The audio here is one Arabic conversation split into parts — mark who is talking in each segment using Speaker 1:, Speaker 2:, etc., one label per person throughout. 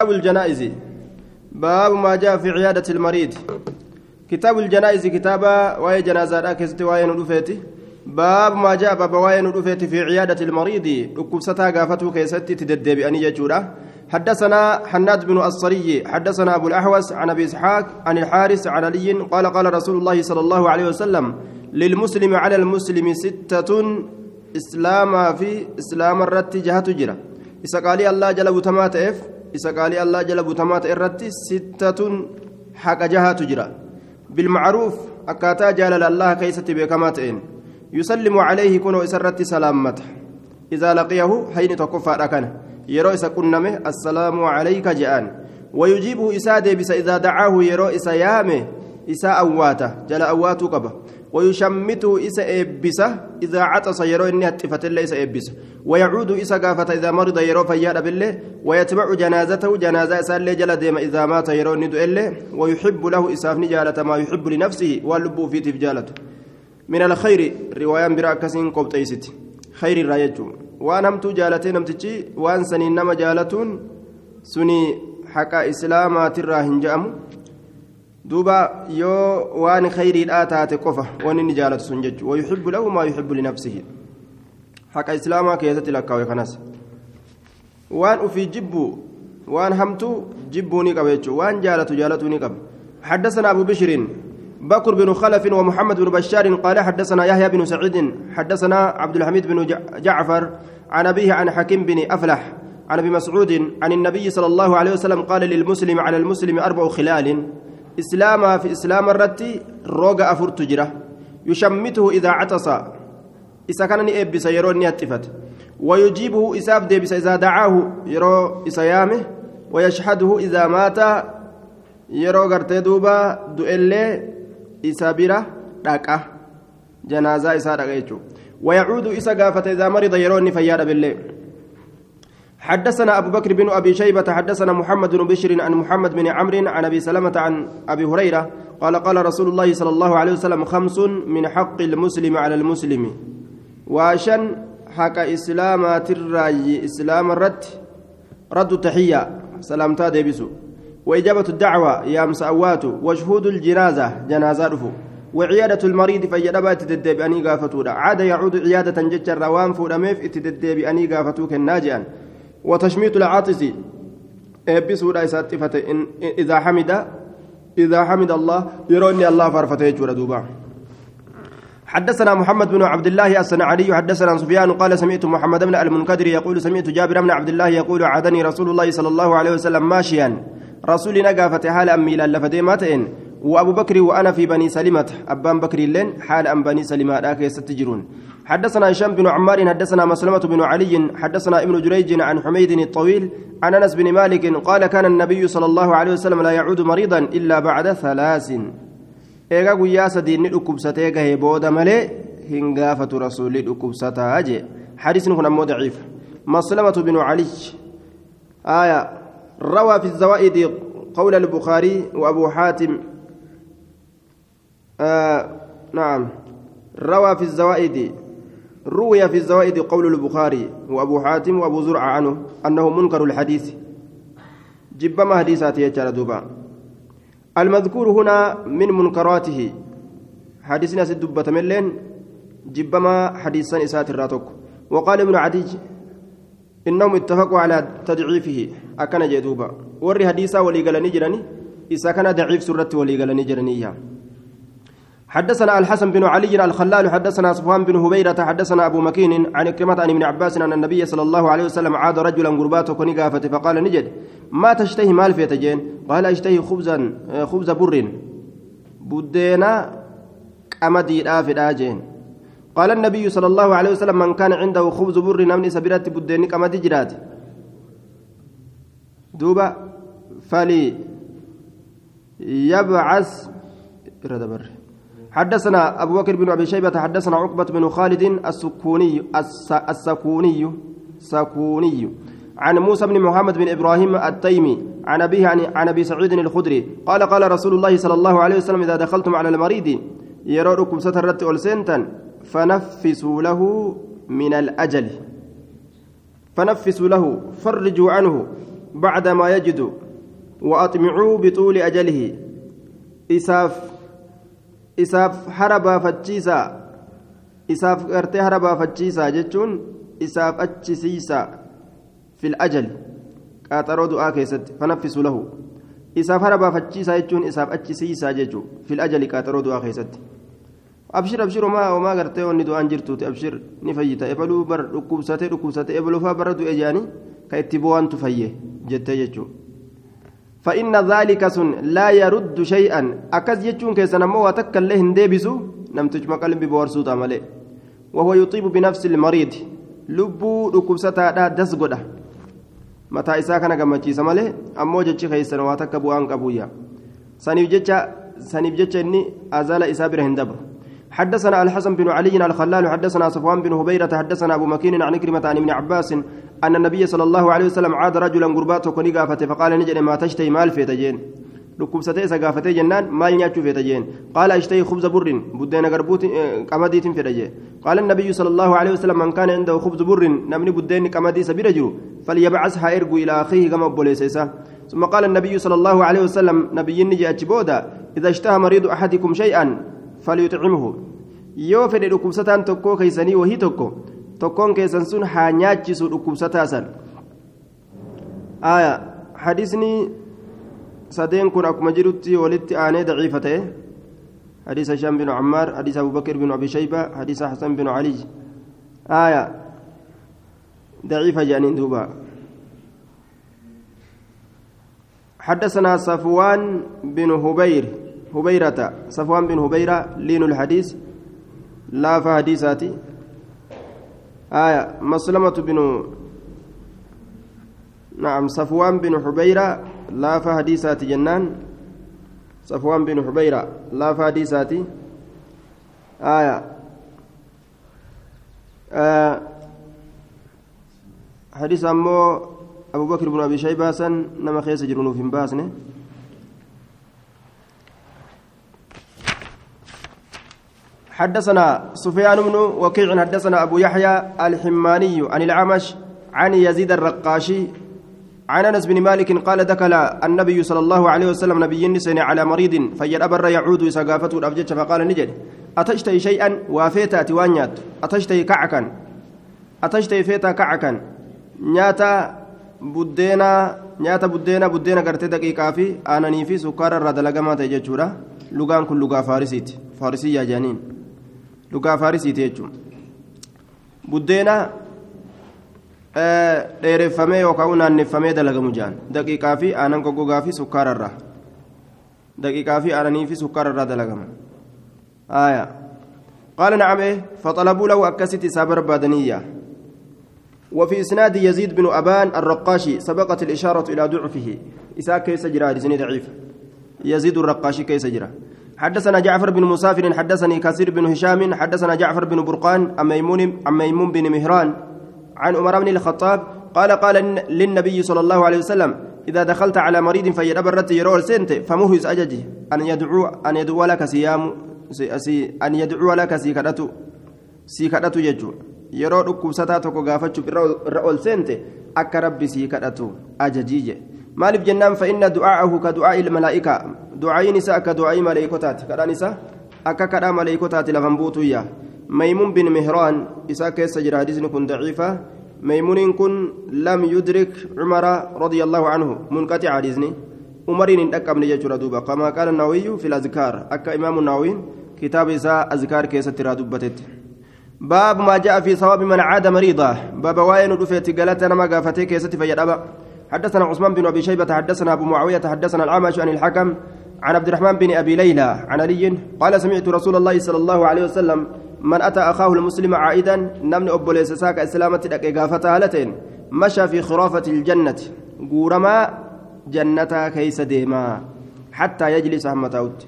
Speaker 1: كتاب الجنائز. باب ما جاء في عيادة المريض. كتاب الجنائز كتابا واي جنازة كيست واي ندفيتي باب ما جاء باب واي ندفيتي في عيادة المريض. ركبستا قافته كيست تددب أني يجورا حدثنا حناد بن الصري حدثنا أبو الأحوس عن أبي إسحاق عن الحارس عن علي قال قال رسول الله صلى الله عليه وسلم للمسلم على المسلم ستة إسلام في إسلام الرت جهة جرا إذا قال الله جل وتمات إف isa qaalii allaa jala butamaata irratti sittatun haqa jahaatu jira bilmacruuf akkaataa jaalala allaha keeysatti beekamaa ta'een yusallimu calayhi kunoo isa irratti salaammata idaa laqiyahu hayni tokkoffaadha kana yeroo isa qunname assalaamu calayka je'aan ويجيبه إسا ديبس إذا دعاه يرو إسا يامه إسا أواته جل أواته قبه ويشمته إسا إبسة إذا عطس يرو إني هتفت الله إسا إبسة. ويعود إسا قافة إذا مرض يرو فياد بالله ويتبع جنازته جنازة إسا اللي إذا مات يرو ندو إله ويحب له إساف نجالة ما يحب لنفسه واللب في تفجالته من الخير رواية براكسين قبطيست خير الرايج وأنا همتو جالتين نمتجي وأن سنين نما جالتون سني حكا إسلامات الراهن جأمو qofa wanni inni jaalatu sun jechuudha wayuxibbu lahu maa yuxibbu linafsihi haqa islaamaa keessatti lakkaawe kanas waan ufii jibbu waan hamtuu jibbuu ni qaba jechuudha waan jaalatu jaalatuu ni qaba حدثنا أبو بشر بكر بن خلف ومحمد بن بشار قال حدثنا يحيى بن سعيد حدثنا عبد الحميد بن جعفر عن أبيه عن حكيم بن أفلح عن أبي مسعود عن النبي صلى الله عليه وسلم قال للمسلم على المسلم أربع خلال islaamaa fi islaama irratti roga afurtu jira. Yushammituhu idaa catasa isa kana ni eebbisa yeroo inni haxxifate ويجيبه إساف ديبس إذا دعاه يرو إسيامه ويشهده إذا مات يرو غرتي دوبا دؤلي إسابيرا داكا جنازة إسا داكا ويعود إسا قافة إذا مرض يروني فياد بالليل حدثنا أبو بكر بن أبي شيبة حدثنا محمد بن بشر عن محمد بن عمرو عن أبي سلمة عن أبي هريرة قال قال رسول الله صلى الله عليه وسلم خمس من حق المسلم على المسلم. وعشان حق إسلام تراي إسلام الرد رد التحية سلامتا ديبسو وإجابة الدعوة يا مسأوات وشهود الجنازة جنازة وعيادة المريض فيدبات تدب أني قافتودا عاد يعود عيادة ججر روان فودميف اتدب أني قافتوك الناجئا وتشميت العاطس. eebbisuudha isaatti fate idaa hamida إذا حمد الله يروني الله فرفته يجور دوبا. حدثنا محمد بن عبد الله الصنعاني حدثنا سفيان قال سمعت محمد بن المنكدر يقول سمعت جابر بن عبد الله يقول عادني رسول الله صلى الله عليه وسلم ماشيا. رسول نقافة حال أمي لفدي ماتئن. وأبو بكر وأنا في بني سلمة. أبان بكر لين حال أم بني سلمة. ذاك يستجرون حدثنا هشام بن عمار حدثنا مسلمة بن علي حدثنا ابن جريج عن حميد الطويل عن أنس بن مالك قال كان النبي صلى الله عليه وسلم لا يعود مريضا إلا بعد ثلاث إيغا قيا سدين نكبستي غهي بودا ملي هنغافة رسول نكبستا أجي حديث هنا ضعيف. مسلمة بن علي آية روى في الزوائد قول البخاري وأبو حاتم. آه نعم. روى في الزوائد روي في الزوائد قول البخاري وأبو حاتم وأبو زرع عنه أنه منكر الحديث. جبما حديثات يجعل دوبا. المذكور هنا من منكراته. حديثنا سدبة ملين جبما حديثا إسات الراتك وقال ابن عديج إنهم اتفقوا على تضعيفه. أكن جدوبا. وري حديثا ولي قال نجرني إذا كان ضعيف سرة ولي قال نجرني حدثنا الحسن بن علي الخلال حدثنا صفوان بن هبيرة حدثنا أبو مكين عن كلمة عن ابن عباس أن النبي صلى الله عليه وسلم عاد رجلا قرباته كنقافة فقال نجد. ما تشتهي مال في تجين؟ قال أشتهي خبزا خبز بر. بدينا أمدي في الآجين قال النبي صلى الله عليه وسلم من كان عنده خبز بر نمني سبيرات بدينك أمدي جرات دوبا فلي يبعث. بر حدثنا أبو بكر بن أبي شيبة حدثنا عقبة بن خالد السكوني السكوني سكوني. عن موسى بن محمد بن إبراهيم التيمي عن أبيه عن, أبي سعيد الخدري قال قال رسول الله صلى الله عليه وسلم إذا دخلتم على المريض يروركم سترت ألسنتا فنفسوا له من الأجل. فنفسوا له فرجوا عنه بعدما يجد وأطمعوا بطول أجله. إساف إساف حربا فتشيسا إساف قرتي حربا فتشيسا جتشون إساف أتشيسيسا في الأجل قاطروا دعاء كيست فنفسوا له إساف حربا فتشيسا جتشون إساف أتشيسيسا جتشو في الأجل قاطروا دعاء كيست abshir abshir homaa homaa gartee wanni du'aan jirtuuti abshir ni fayyita ebaluu bar dhukkubsatee dhukkubsatee ebaluu faa bara du'e jaanii ka itti bu'aantu fayye jettee jechuudha. فإن ذلك سن لا يرد شيئا. أكز يجون كيسن مو وتكل له ديبسو نم تجمع قلبي بورسو تعمله وهو يطيب بنفس المريض. لبو ركبستا دا دسغدا متى إسا كان غمچي سمله أمو جچ خيسن واتك بوان قبويا سنيف جچا إني أزال إسا بره هندبر. حدثنا الحسن بن علي الخلال حدثنا صفوان بن هبيرة حدثنا أبو مكين عن كلمة عن ابن عباس أن النبي صلى الله عليه وسلم عاد رجلا قرباته كوني قافته فقال نجد ما تشتهي مال في تجين maal nyaachuu feeta jeen qaala ishtahi khubza burrin buddeena garbuuti qamadiitiin fedha jee qaala nabiyyu sala allahu alehi wasalam man kaana indahu khubzu burrin namni buddeenni qamadii isa bira jiru falyabcas haa ergu ilaa akhiihi gama obboleessa isaa ثم قال النبي صلى الله عليه وسلم نبي نجي أتشبودا إذا اشتهى مريض أحدكم شيئا فليطعمه yoo fedhe dhukkubsataan tokkoo keeysanii wahii tokko tokkoon keessan sun haa nyaachisu dhukkubsataa san aya hadisni sadeen kun akkuma jirutti walitti aanee daciifa ta'e حديث هشام بن عمار حديث أبو بكر بن أبي شيبة حديث حسن بن علي آية ضعيفة جانين دوبا حدثنا صفوان بن هبير هبيرة صفوان بن هبيرة لين الحديث لا فحديثاتي آية مسلمة بن نعم صفوان بن حبيرة لا فحديثاتي جنان. صفوان بن حبيرة لا فحديثاتي آية آه حديث أمو أبو بكر بن أبي شيبة نما خيس جرونو في باسنه حدثنا سفيان بن وكيع حدثنا أبو يحيى الحماني عن العمش عن يزيد الرقاشي عن أنس بن مالك قال دخل النبي صلى الله عليه وسلم نبي نسني على مريض فجد أبر يعود سقافته الأفجج فقال نجد أتشتهي شيئا؟ وافيتا توانيات أتشتهي كعكا أتشتهي فيتا كعكا نياتا بدينا نياتا بدينا بدينا قرتي دقيقة في أنني في سكر الرد لقما تججورا لغان كل لغا فارسيت فارسية جانين. Dhugaa faarisiiti jechuun buddeena dheereffamee yookaan naanneffamee dalagamu jaan daqiiqaa fi aanan goggogaa fi sukkaararraa daqiiqaa fi aananii fi sukkaararraa dalagama قال نعم إيه فطلبوا له أكست سابر بادنية وفي إسناد يزيد بن أبان الرقاشي سبقت الإشارة إلى ضعفه إساء كيس جرى ضعيف يزيد الرقاشي كيس جرى حدثنا جعفر بن مسافر حدثني كثير بن هشام حدثنا جعفر بن برقان عن ميمون بن مهران عن عمر بن الخطاب قال قال للنبي صلى الله عليه وسلم إذا دخلت على مريض فيدبرت يرول سنت فمهز أججه أن يدعو أن يدعو لك سيام أن يدعو لك سيكدته سيكدته يجو gaafachuuf irra ol seente akka rabbi sii kadhatu ajajiije maaliif jennaan fa'inna du'aahu ka du'aa ilmalaa'ika du'aayin isaa akka du'aayii maleeykotaati kadhaan isaa akka kadhaa maleeykotaati lafan buutuyya maymuun bin mihraan isaa keessa jira hadisni kun daciifa maymuuniin kun lam yudrik cumara radia allahu canhu munqatica hadisni umariin hin dhaqqabne jechuudha duuba kamaa qaala naawiyyu fi azkaar akka imaamu naawiin kitaaba isaa azkaar keessatti irraa dubbatetti باب ما جاء في ثواب من عاد مريضا باب واين رفيت قالت أنا ما قافتي كيستي فيدابا حدثنا عثمان بن أبي شيبة حدثنا أبو معاوية حدثنا العمش عن الحكم عن عبد الرحمن بن أبي ليلى عن علي قال سمعت رسول الله صلى الله عليه وسلم من أتى أخاه المسلم عائدا نمن أبوليس ساك إسلامة دقه غافتا هالتين مشى في خرافة الجنة غورما جنتا كيس ديما حتى يجلس همتاوت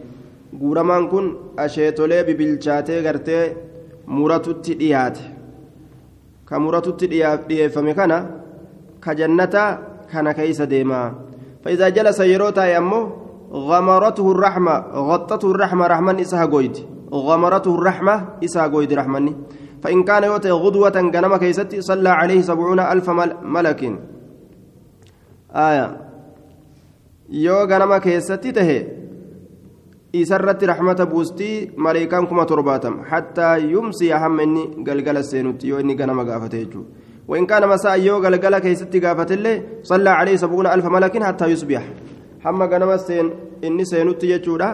Speaker 1: غورمان كن اشيتولي ببلشاتي غرتي مراتوتي ديات. كمراتوتي ديفمي كان كجنتا كان كيس ديما فإذا جلس يروتا يمو غمرته الرحمة غطته الرحمة رحمن إسها قويد غمرته الرحمة إسها قويد رحمني فإن كان يوتي غدوة جنم كيستي صلى عليه سبعون ألف ملك aya yoo ganama keessatti tahe isarratti raxmata buustii maleekaan kuma torbaatam hattaa yumsiya hamma inni galgala seenutti yoo inni ganama gaafate jechuudha وإن كان مساء يو قلقلة كيستي قافت الله صلى عليه سبعون ألف ملك حتى يصبح. حما قنما سين إني سينوتي يجودا.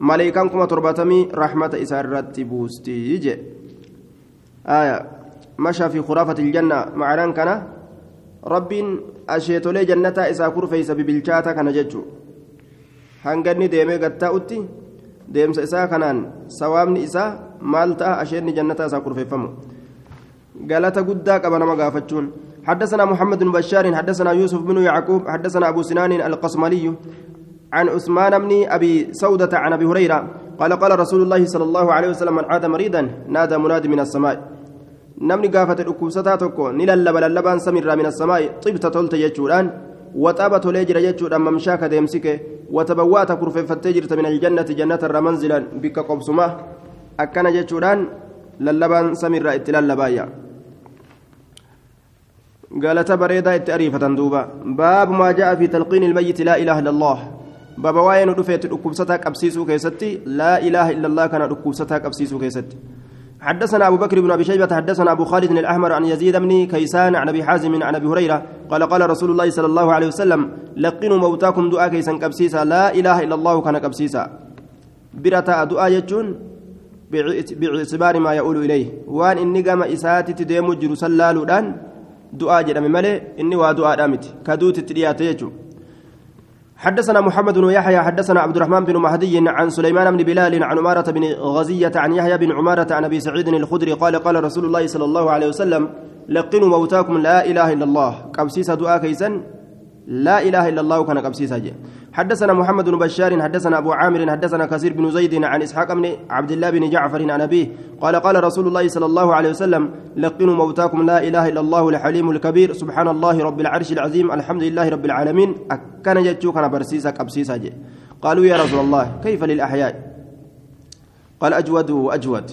Speaker 1: ملائكان كما تربتمي رحمة إسارة بوستي يجي. آية مشى في خرافة الجنة معناه كان رب أشيتولي جنة إسا كرفيس ببلشاتا كان ججو. hanganni deemee gattaa'utti deemsa isaa kanaan sawaabni isaa maal ta'a asheenni jannataa isaa kurfeeffamu galata guddaa qaba nama gaafachuun. حدثنا محمد بن بشار حدثنا يوسف بن يعقوب حدثنا أبو سنان القصملي عن عثمان بن أبي سودة عن أبي هريرة قال قال رسول الله صلى الله عليه وسلم من عاد مريضا نادى منادي من السماء نمني قافة الأكوساتاتكو نللب للبان سمر من السماء طبت تلت يجوران وطابت ليجر يجور ممشاك ديمسك وتبوات كرففت جرت من الجنة جنة منزلا بك قبسمة أكن يجوران للبان سمر اتلالبايا قالت بريدة التأريفة دوبا باب ما جاء في تلقين الميت لا إله إلا الله. بابا واين رفيت الأكوبستك أبسيسو كيستي. لا إله إلا الله كان الأكوبستك أبسيسو كيستي. حدثنا أبو بكر بن أبي شيبة حدثنا أبو خالد الأحمر عن يزيد بن كيسان عن أبي حازم عن أبي هريرة قال قال رسول الله صلى الله عليه وسلم لقنوا موتاكم دعاء كيسان كبسيسا. لا إله إلا الله كان كبسيسا. برتا دعاء يجون باعتبار ما يقول إليه. وان إني قام إساتي تديمو جرو سلالودان دعاء جرم ملي إني ودعاء دامت كدوت تريات يجو حدثنا محمد بن يحيى حدثنا عبد الرحمن بن مهدي عن سليمان بن بلال عن عمارة بن غزية عن يحيى بن عمارة عن أبي سعيد الخدري قال قال رسول الله صلى الله عليه وسلم لقنوا موتاكم لا إله إلا الله. قبسيس دعاء كيسا. لا إله إلا الله كان قبسيس حدثنا محمد بن بشار حدثنا أبو عامر حدثنا كثير بن زيد عن إسحاق بن عبد الله بن جعفر عن أبيه قال قال رسول الله صلى الله عليه وسلم لقنوا موتاكم لا إله إلا الله الحليم الكبير سبحان الله رب العرش العظيم الحمد لله رب العالمين. أكن جتشو كان برسيسا قبسيسا قالوا يا رسول الله كيف للأحياء؟ قال أجود وأجود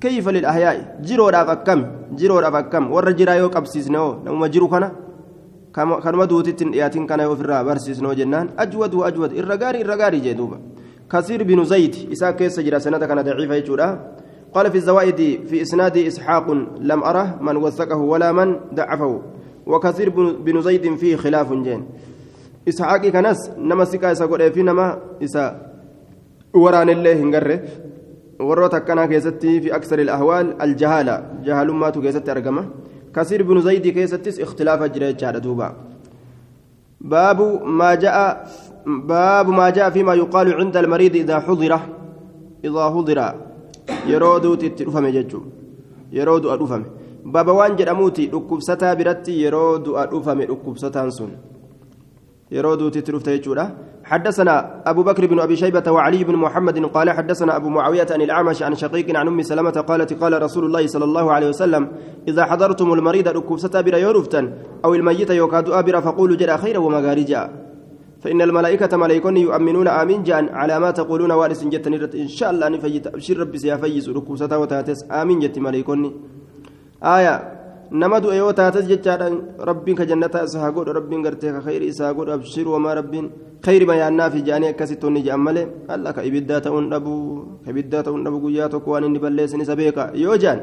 Speaker 1: كيف للأحياء؟ جرو أفكم جرو أفكم ورجرا يو قبسيسنو لما جرو كنا. Kanuma duutittiin dhiyaatiin kana ofirraa barsiisnoo jennaan ajwad wa ajwad irra gaarii irra gaarii jee duuba kasiir binu zayd isaa keessa jira sanada kana daciifa jechuudha قال في الزوائد في إسناد إسحاق لم أره من وثقه ولا من ضعفه وكثير بن زيد فيه خلاف جين إسحاق كنس نما سكا يسقط في نما إسا وران الله هنجره وروت كنا كيستي في أكثر الأهوال الجهالة جهل ما تكيست أرقمه كثير بن زيد كيستس اختلاف جريت على دوبا. باب ما جاء باب ما جاء فيما يقال عند المريض إذا حضر إذا حضر. يرود تترفم ججو. يرود أرفم باب وان جرموتي ركبستا برتي يرود أرفم ركبستا سن. يرود تترفت ججولا حدثنا أبو بكر بن أبي شيبة وعلي بن محمد قال حدثنا أبو معاوية عن الأعمش عن شقيق عن أم سلمة قالت قال رسول الله صلى الله عليه وسلم إذا حضرتم المريض ركوب ستابر يورفتا أو الميت يوكاد أبر فقولوا جرى خيرا ومغارجا فإن الملائكة ملائكون يؤمنون آمين جان على ما تقولون وارس جتني إن شاء الله نفيت أبشر ربي سيفيز ركوب ستا وتاتس آمين جت ملائكون. آية nama du'e yoo taates jechaadhaan rabbiin ka jannataa isaa godhu rabbiin gartee ka khayri isaa godhu abshiru wamaa rabbiin khayri bayaannaafi jaanii akkasitti onni je'an malee alla ka ibiddaa ta'uun dhabu ka ibiddaa ta'uun dhabu guyyaa tokko waan inni balleessin isa beeka yoo jaan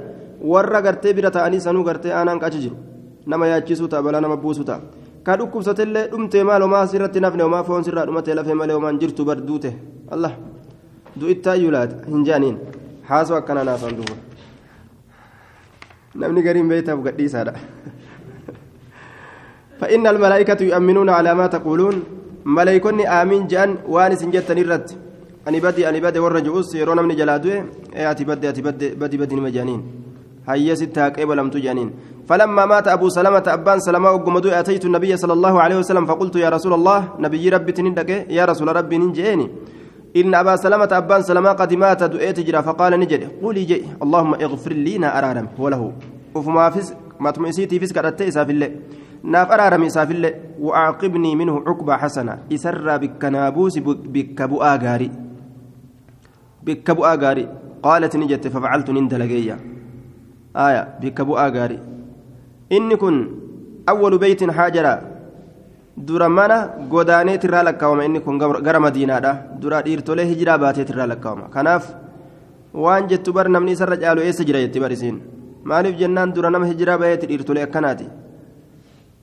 Speaker 1: warra gartee bira ta'anii sanuu gartee aanaan qachi jiru nama yaachisuu ta'a balaa nama buusuu ta'a ka dhukkubsatellee dhumtee maal homaa sirratti nafne homaa foon sirraa dhumatee lafee malee homaan jirtu bar duute allah du'ittaayyuu laata hin jaaniin haasoo akkana naafan duuba. Namni gariin beeytaaf gadhiisaadha. فإن الملائكة يؤمنون على ما تقولون ملائكوني آمين جان وان سنجتن الرد أني بدي أني بدي ورجوس يرون من جلادوه أتي بدي أتي بدي بدي بدي مجانين هيا ستة كيف لم تجانين فلما مات أبو سلمة أبان سلمة وقمدو أتيت النبي صلى الله عليه وسلم فقلت يا رسول الله نبي ربي تنندك يا رسول ربي ننجيني إن أبا سلمة أبان سلمة قد مات دؤيت جرا فقال نجد. قولي جي اللهم اغفر لي نا أرارم. وله وفما فيس ما تمسيتي فيس كرت إساف الله ناف أرارم إساف الله وأعقبني منه عقبة حسنة. إسر بك نابوس بك بؤا غاري. بك بؤا غاري. قالت نجت ففعلت نندلقيا آية. بك بؤا غاري. إن كن أول بيت حاجرا. Dura mana godaaneet irraa lakkaawama inni kun gara madiinaadha dura dhiirtolee hijiraa baateet irraa lakkaawama kanaaf waan jettu bar namni isarra caalu eessa jira jetti bar isiin maaliif jennaan dura nama hijiraa baheeti dhiirtolee akkanaati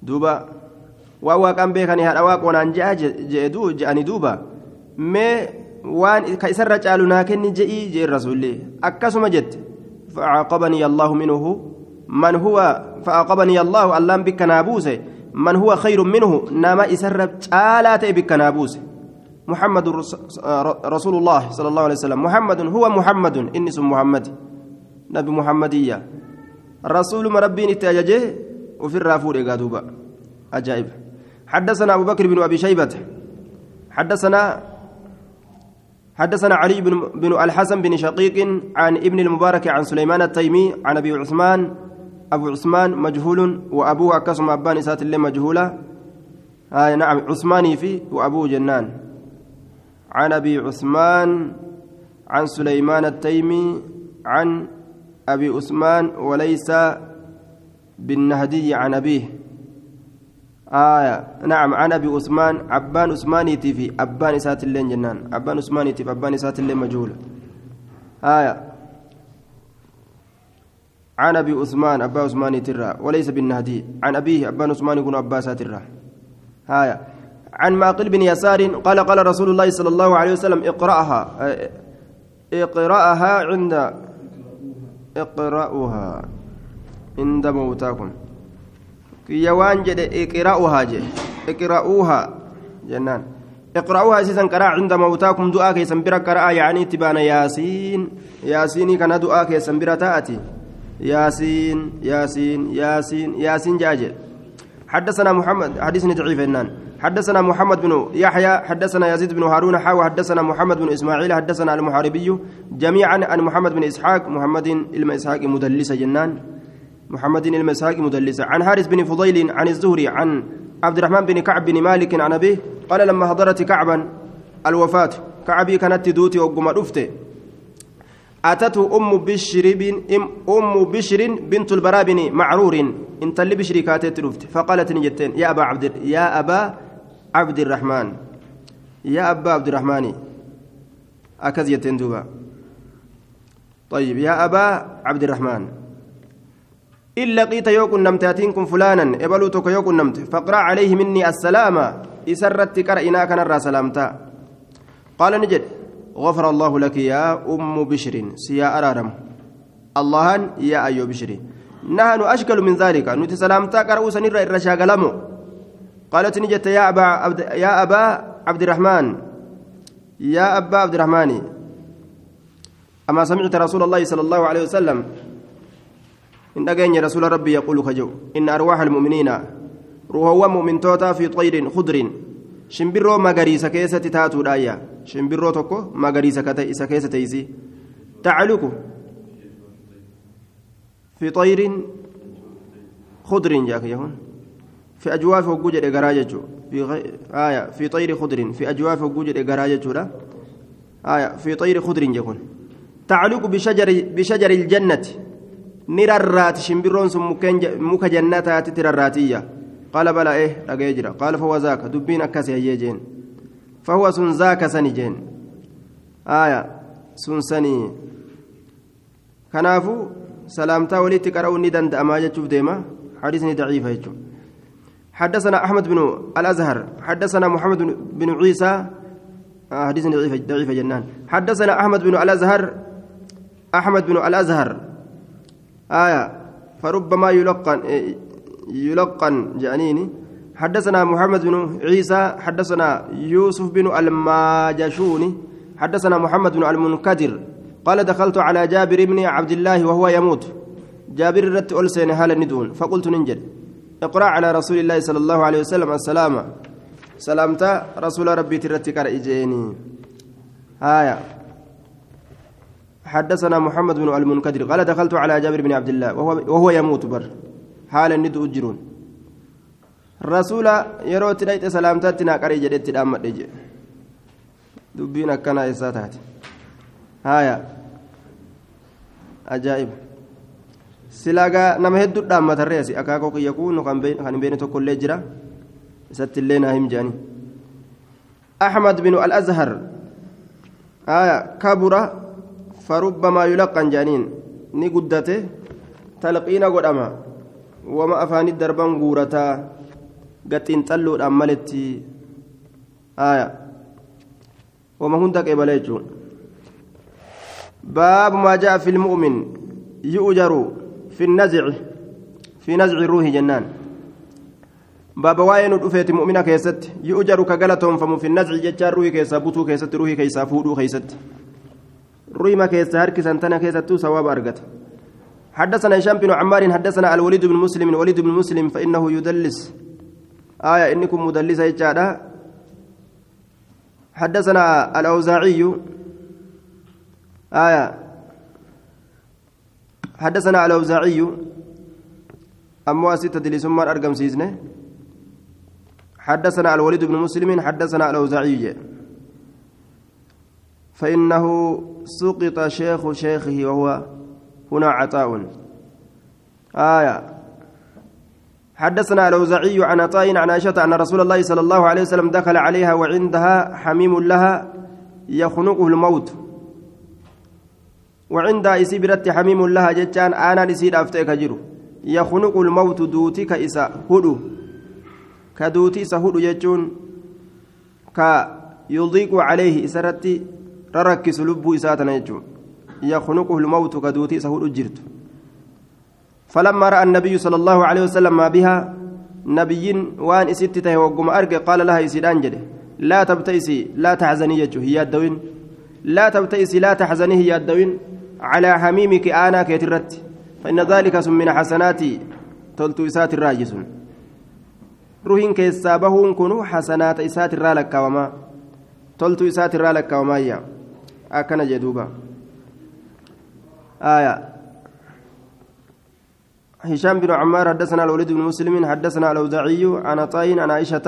Speaker 1: duuba waan waaqaan beekanii haadha waaqoonaan je'a je'anii duuba mee waan ka isarra caalu naa kenni je'ii je'in rasuulli akkasuma jette فأعقبني الله منه من هو فأعقبني الله اللام بك نابوسه من هو خير منه؟ نما إسرب تعالى بك نابوسه محمد رسول الله صلى الله عليه وسلم. محمد هو محمد. إني اسم محمد. نبي محمدية. رسول مربين التاججة. وفي الرافور إقادوبا أجائب حدثنا أبو بكر بن أبي شيبة. حدثنا حدثنا علي بن, بن الحسن بن شقيق عن ابن المبارك عن سليمان التيمي عن أبي عثمان أبو عثمان مجهول وأبوه اكسم أبان إسات الله مجهولة. آه نعم عثماني في وأبوه جنان. عن أبي عثمان عن سليمان التيمي عن أبي عثمان وليس بالنهدي عن أبيه. آية نعم عن أبي عثمان أبان عثماني في أبان إسات اللين جنان. أبان عثماني في أبان إسات اللين مجهول آية عن أبي عثمان أبا عثماني ترى وليس بالنهدي. عن أبيه أبان عثمان يكون أبا ساترة آية عن معقل بن يسار قال قال رسول الله صلى الله عليه وسلم اقرأها. اقرأها عند اقرأوها عند موتاكم. waan jedhe iqra'uhaa jedhe iqra'uuhaa jennaan اقرأوها أساسا قراء عند موتاكم. دعاء كيسن برا يعني تبان ياسين. ياسيني كان دعاء كيسن تأتي. ياسين ياسين ياسين ياسين جاجل حدثنا محمد حديث ضعيف النان حدثنا محمد بن يحيى حدثنا يزيد بن هارون حاوى حدثنا محمد بن إسماعيل حدثنا المحاربي. جميعا عن محمد بن إسحاق محمد الم إسحاق مدلس جنان. محمد المساق مدلسة عن حارث بن فضيل عن الزهري عن عبد الرحمن بن كعب بن مالك عن أبيه قال لما حضرت كعبا الوفاة. كعبي كانت تدوتي وقم رفته أتته أم بشر بن أم بشر بنت البراء بن معرور. إن تلي بشري كاتت رفت فقالت نجتين يا أبا عبد يا أبا عبد الرحمن. يا أبا عبد الرحمن. أكز يتندوبا طيب يا أبا عبد الرحمن. إن لقيت يوكن نمتاتينكم فلانا إبلو توك يوكن نمت فاقرأ عليه مني السلام. إسرت كرئنا كان الرا قال نجد غفر الله لك يا أم بشر سيا أرارم. اللهان يا أيو بشر. نحن أشكل من ذلك. نت سلامتا كرؤوس نرى الرشاقلمو قالت نجد يا أبا عبد يا أبا عبد الرحمن يا أبا عبد الرحمن أما سمعت رسول الله صلى الله عليه وسلم. إن أجاني رسول ربي يقول خجو. إن أرواح المؤمنين روحوا مؤمن توتا في طير خضر. شمبرو مغاريسا كيسة تاتو دايا. شمبرو توكو مغاريسا كيسة كيسة تيسي تعلق في طير خضر جاك يهون في أجواف وجود إجراجة في غي... آية في طير خضر في أجواف وجود إجراجة آية في طير خضر يكون تعلق بشجر بشجر الجنة نررات شمبرون سم مك جنات ترراتية قال بلا إيه أجيجرا قال فهو ذاك دبين أكاسي يجين فهو سن ذاك سنجين آية سن سني. كنافو سلامتا وليت قرأوا ندند أما جتشوف ديما حديثني ضعيف يجو حدثنا أحمد بن الأزهر حدثنا محمد بن عيسى آه حديثني ضعيف ضعيف جنان. حدثنا أحمد بن الأزهر أحمد بن الأزهر. آية فربما يلقن يلقن جانيني. حدثنا محمد بن عيسى حدثنا يوسف بن الماجشوني حدثنا محمد بن المنكدر قال دخلت على جابر بن عبد الله وهو يموت. جابر رت ألسين هال الندون فقلت ننجد. اقرأ على رسول الله صلى الله عليه وسلم السلام. سلامتا رسول ربي ترتك إجيني. آية. حدثنا محمد بن المنكدر قال دخلت على جابر بن عبد الله وهو, وهو يموت بر. حال الند أجرون. رسول يرو تليت سلامتاتنا قري جدت الأمة دجي دبين كان إساتات هايا أجائب silaagaa nama hedduu dhaammatarreesi akaakoo kiyya kuunu kan hin beekne tokko illee jira ست اللينا هم جاني أحمد بن الأزهر آية كبر فربما يلقن جانين نقدته تلقين قدما وما أفاني الدربان غورتا قتين تلو أمالتي آية وما هندك إباليجو باب ما جاء في المؤمن يؤجر في النزع في نزع الروح جنان باب واين دفيت مؤمنة كيست يؤجر كغلتهم فم في النزع ججار روحي كيسا بوتو كيست روحي كيسا فودو كيست روحي ما كيسا هركي سنتنا كيست سواب أرقت حدثنا هشام بن عمار حدثنا الوليد بن مسلم الوليد بن مسلم فإنه يدلس آية إنكم مدلسة يجعلها حدثنا الأوزاعي. آية. حدثنا الأوزاعي. أمو أسيت تدلس مار أرقم سيزنة. حدثنا الوليد بن مسلم. حدثنا الأوزاعي. فإنه سقط شيخ شيخه وهو هنا عطاء. آية. حدثنا الأوزاعي عن عطاء عن عائشة أن رسول الله صلى الله عليه وسلم دخل عليها وعندها حميم لها يخنقه الموت. وعندها إسيبرت حميم لها جتان أنا نسيد أفتيك جرو يخنق الموت دوتي كإسا هدو. كدوتي إسا هدو جتون كيضيق عليه إسرتي رركس لبو إساتنا جتون يخنقه الموت كدوتي إسا هدو جرت. فلما رأى النبي صلى الله عليه وسلم ما بها نبي وان إسيتته وقم أرقى قال لها إسيدان جده. لا تبتئسي لا تحزني يجو هي الدوين. لا تبتئسي لا تحزني هي الدوين. على حميمك آنا كيترت فإن ذلك من حسناتي تلت إسات الراجس حسنات إسات الرالك وما تلت إسات الرالك وما يا أكن جدوبا. آية. هشام بن عمار حدثنا الوليد بن مسلم حدثنا الأوزاعي عن عطاء عن عائشة.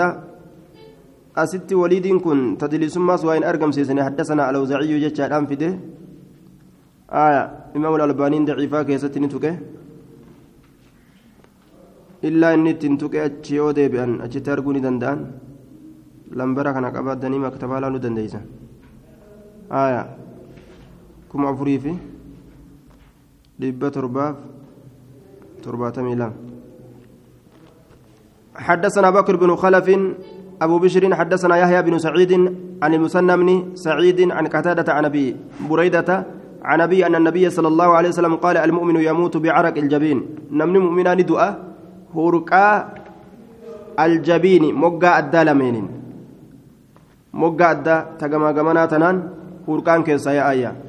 Speaker 1: أست وليد كن تدلس ماس وين أرقم سيسني. حدثنا الأوزاعي جتشا الأنفده آية إمام الألبانين ضعيفا كيست نتوكه إلا إني تنتوكه أتشيو ديبئن أتشي ترقوني دندان لمبرا كان قبات دني مكتبا لا ندنديسا. آية كم أفريفي؟ لبة ترباف. ترباتمي لام حدثنا بكر بن خلف أبو بشر حدثنا يحيى بن سعيد عن المسنى بن سعيد عن قتادة عن أبي بريدة عن أبي أن النبي صلى الله عليه وسلم قال المؤمن يموت بعرق الجبين. نمن مؤمنان دعاء هرقا الجبين مقا أدى لمين مقا أدى تقما قمنا تنان هرقان كيسا يا آية.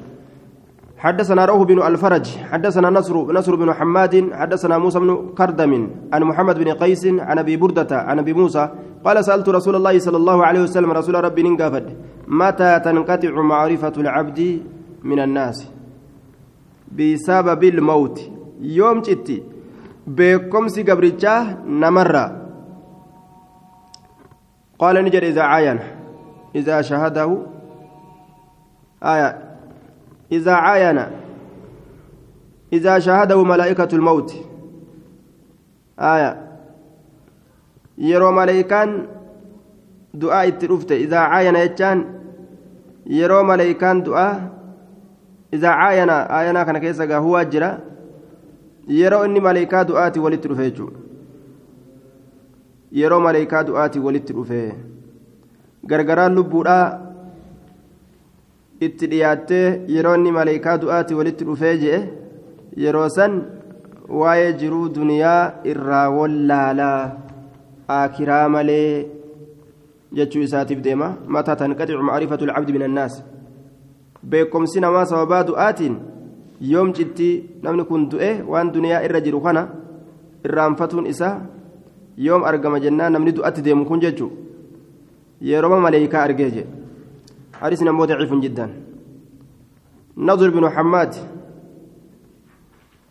Speaker 1: حدثنا روح بن الفرج حدثنا نصر نصر بن حماد حدثنا موسى بن كردم عن محمد بن قيس عن أبي بردة عن أبي موسى قال سألت رسول الله صلى الله عليه وسلم رسول ربي ننقفد متى تنقطع معرفة العبد من الناس؟ بسبب الموت. يوم جتي بكمسي قبرجاه نمرة قال نجر إذا عاين إذا شهده. آية إذا عاين إذا شاهده ملائكة الموت. آية. يرو ملائكان دعاء الترفت إذا عاين يجان يرو ملائكان دعاء. إذا عاين آينا كان كيسا هو جرا يرو إني ملائكة دعاتي ولترفيجو yeroo maleekaa du'aati walitti dhufe gargaraan lubbuudhaa itti dhiyaattee yeroo inni maleekaa du'aati walitti dhufee je'e yeroo san waa'ee jiruu duniyaa irraa wallaalaa aakiraa malee jechuu isaatiif deema. Mataa tanqaxicu macrifatu lcabdi min annaas beekomsi namaa sababaa du'aatiin yoom citti namni kun du'e waan duniyaa irra jiru kana irraanfatuun isaa yoom argama jennaan namni du'atti deemu kun jechuu? Yeroo maleeykaa argee jedhe حديث نمو جدا. نضر بن حماد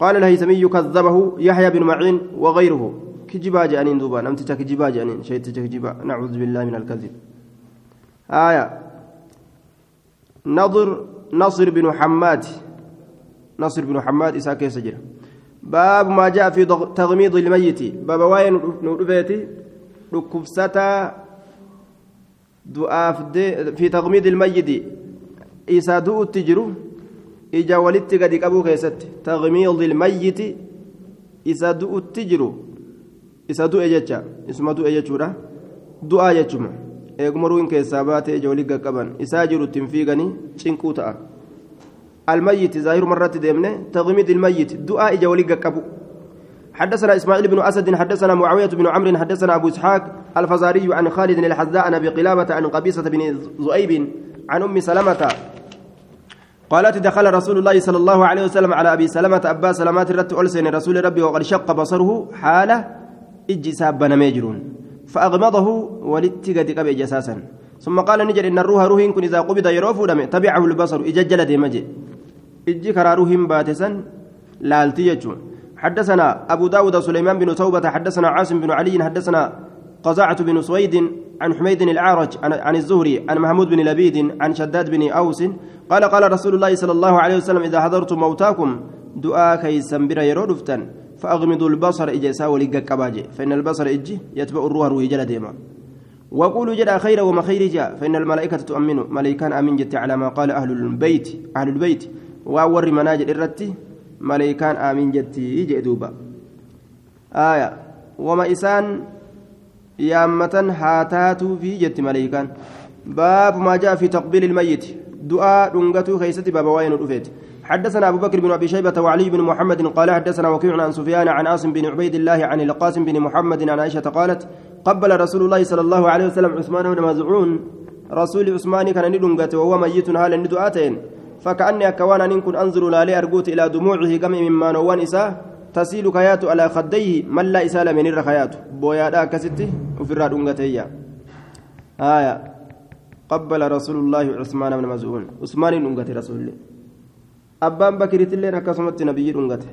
Speaker 1: قال الهيثمي كذبه يحيى بن معين وغيره. كجبا جانين دوبا. نمت كجبا جانين. شيء كجبا نعوذ بالله من الكذب. آية. نضر نصر بن حماد. نصر بن حماد إساك سجر باب ما جاء في تغميض الميت. باب واين نودفيتي. dhukkubsataa du'aaf fi taqmiidi ilmayyidi isaa du'utti jiru ija walitti gadi qabuu keessatti taqmiidi ilmayyiti isa du'utti jiru isa du'e jecha isuma du'e jechuudha du'aa jechuma eeguma ruuhin keessaa baatee ija walii qaqqaban isaa jiru ittiin fiiganii cinquu ta'a ظاهر مرة ديمنه تغميد الميت دعاء إجا ولي قبو حدثنا إسماعيل بن أسد حدثنا معاوية بن عمرو حدثنا أبو إسحاق الفزاري عن خالد الحذاء عن أبي قلابة عن قبيصة بن زؤيب عن أم سلمة. قالت دخل رسول الله صلى الله عليه وسلم على أبي سلمة أبا سلمات الرت ألسن رسول ربي وقد شق بصره حالة إجي سابنا ميجرون فأغمضه ولتقد قبي جساسا. ثم قال نجد إن الروح روح كن إذا قبض يروف تبعه البصر إججل ديمجي إجي كراروهم باتسا لالتي يجون. حدثنا أبو داود سليمان بن توبة حدثنا عاصم بن علي حدثنا قزاعة بن سويد عن حميد الأعرج عن, الزهري عن محمود بن لبيد عن شداد بن أوس قال قال رسول الله صلى الله عليه وسلم إذا حضرتم موتاكم دعاء كيسا بر يرودفتا فأغمضوا البصر إجسا كباجي فإن البصر إجي يتبع الروح روح جل ديما. وقولوا جدا خير وما خير جاء فإن الملائكة تؤمن ملائكان أمين جت على ما قال أهل البيت أهل البيت. وأور مناجل الرتي ملائكان آمين جت يجي دوبا. آية. وما إسان يامة هاتات في جت ملائكان. باب ما جاء في تقبيل الميت. دعاء دنغتو خيستي باب وين الأفيت حدثنا أبو بكر بن أبي شيبة وعلي بن محمد قال حدثنا وكيع عن سفيان عن عاصم بن عبيد الله عن القاسم بن محمد عن عائشة قالت قبل رسول الله صلى الله عليه وسلم عثمان بن مزعون. رسول عثمان كان ندنغت وهو ميت هالا ندعاتين فكأني أكوان أن أنظر لالي أرجوت إلى دموعه كم مما نوان إساه تسيل خيات على خديه من لا إسال من الرخيات بويا كستي وفي الرادونغتية آية. قبل رسول الله عثمان بن مزعون. عثمان دنغت رسول الله. أبان بكر تلين كسمت نبي دنغت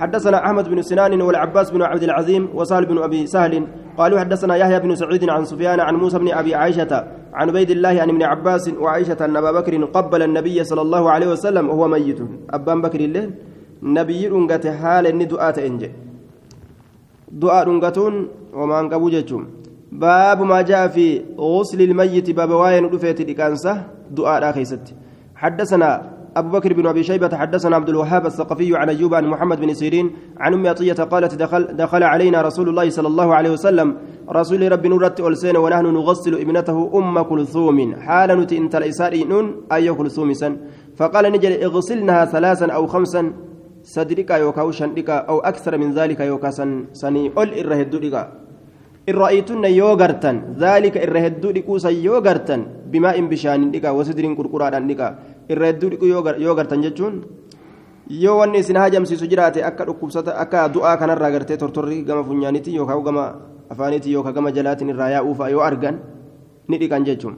Speaker 1: حدثنا أحمد بن سنان والعباس بن عبد العظيم وسهل بن أبي سهل قالوا حدثنا يحيى بن سعيد عن سفيان عن موسى بن أبي عائشة عن عبيد الله عن ابن عباس وعائشة أن أبا بكر قبل النبي صلى الله عليه وسلم وهو ميت. أبان بكر الليل نبي رنغت حال إني دعاء إنجي دعاء رنغتون وما أنقبوا جيتشم باب ما جاء في غسل الميت باب واين رفيت الإكانسة دعاء حدثنا أبو بكر بن أبي شيبة حدثنا عبد الوهاب الثقفي عن أيوب عن محمد بن سيرين عن أم عطية قالت دخل, دخل علينا رسول الله صلى الله عليه وسلم. رسول رب نورت ألسين ونحن نغسل ابنته أم كلثوم. حال نتي انت الإسارين أي كلثوم سن. فقال نجل اغسلنها ثلاثا أو خمسا. صدرك يوكاو شندك أو أكثر من ذلك يوكا سن. سني أل إرهدودك إن رأيتن يوغرتا ذلك إرهدودك يوغرتا بماء بشان دك وصدر قرقران دك irra hedduu dhiquu yoo gartan jechuun yoo wanni isin hajamsiisu jiraate akka dhukkubsata akka du'aa kanarraa gartee tortorri gama funyaaniitti yookaan gama afaaniitti yookaan gama jalaatiin irraa yaa'uufa yoo argan ni dhiqan jechuun.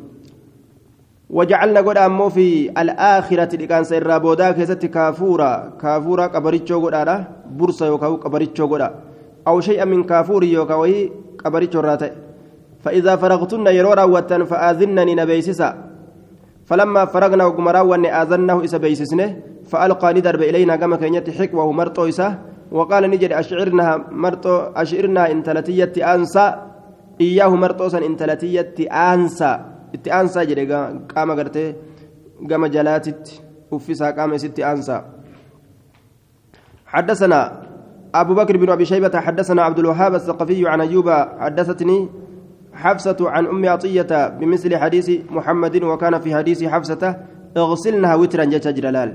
Speaker 1: وجعلنا قد أمو في الآخرة لكان سيرا بودا كيست كافورا كافورا قبريتشو قد أرى برصة يوكاو قبريتشو قد أو شيئا من كافور يوكاوي قبريتشو راتي فإذا فرغتن يرورا وتن فآذنني نبيسسا فلما فرغنا وقمرا وأن آذنه إسا بيسسنه فألقى ندرب إلينا كما كانت حكوة مرتو إسا وقال نجد أشعرنها مرتو أشعرنها انتلتية أنسى إياه مرتو سن انتلتية أنسى itti aansaa jedhe qaama gartee gama jalaatitti uffisaa qaama isitti aansaa حدثنا أبو بكر بن أبي شيبة حدثنا عبد الوهاب الثقفي عن أيوب حدثتني حفصة عن أم عطية بمثل حديث محمد وكان في حديث حفصة اغسلنها وترا جتا جلال.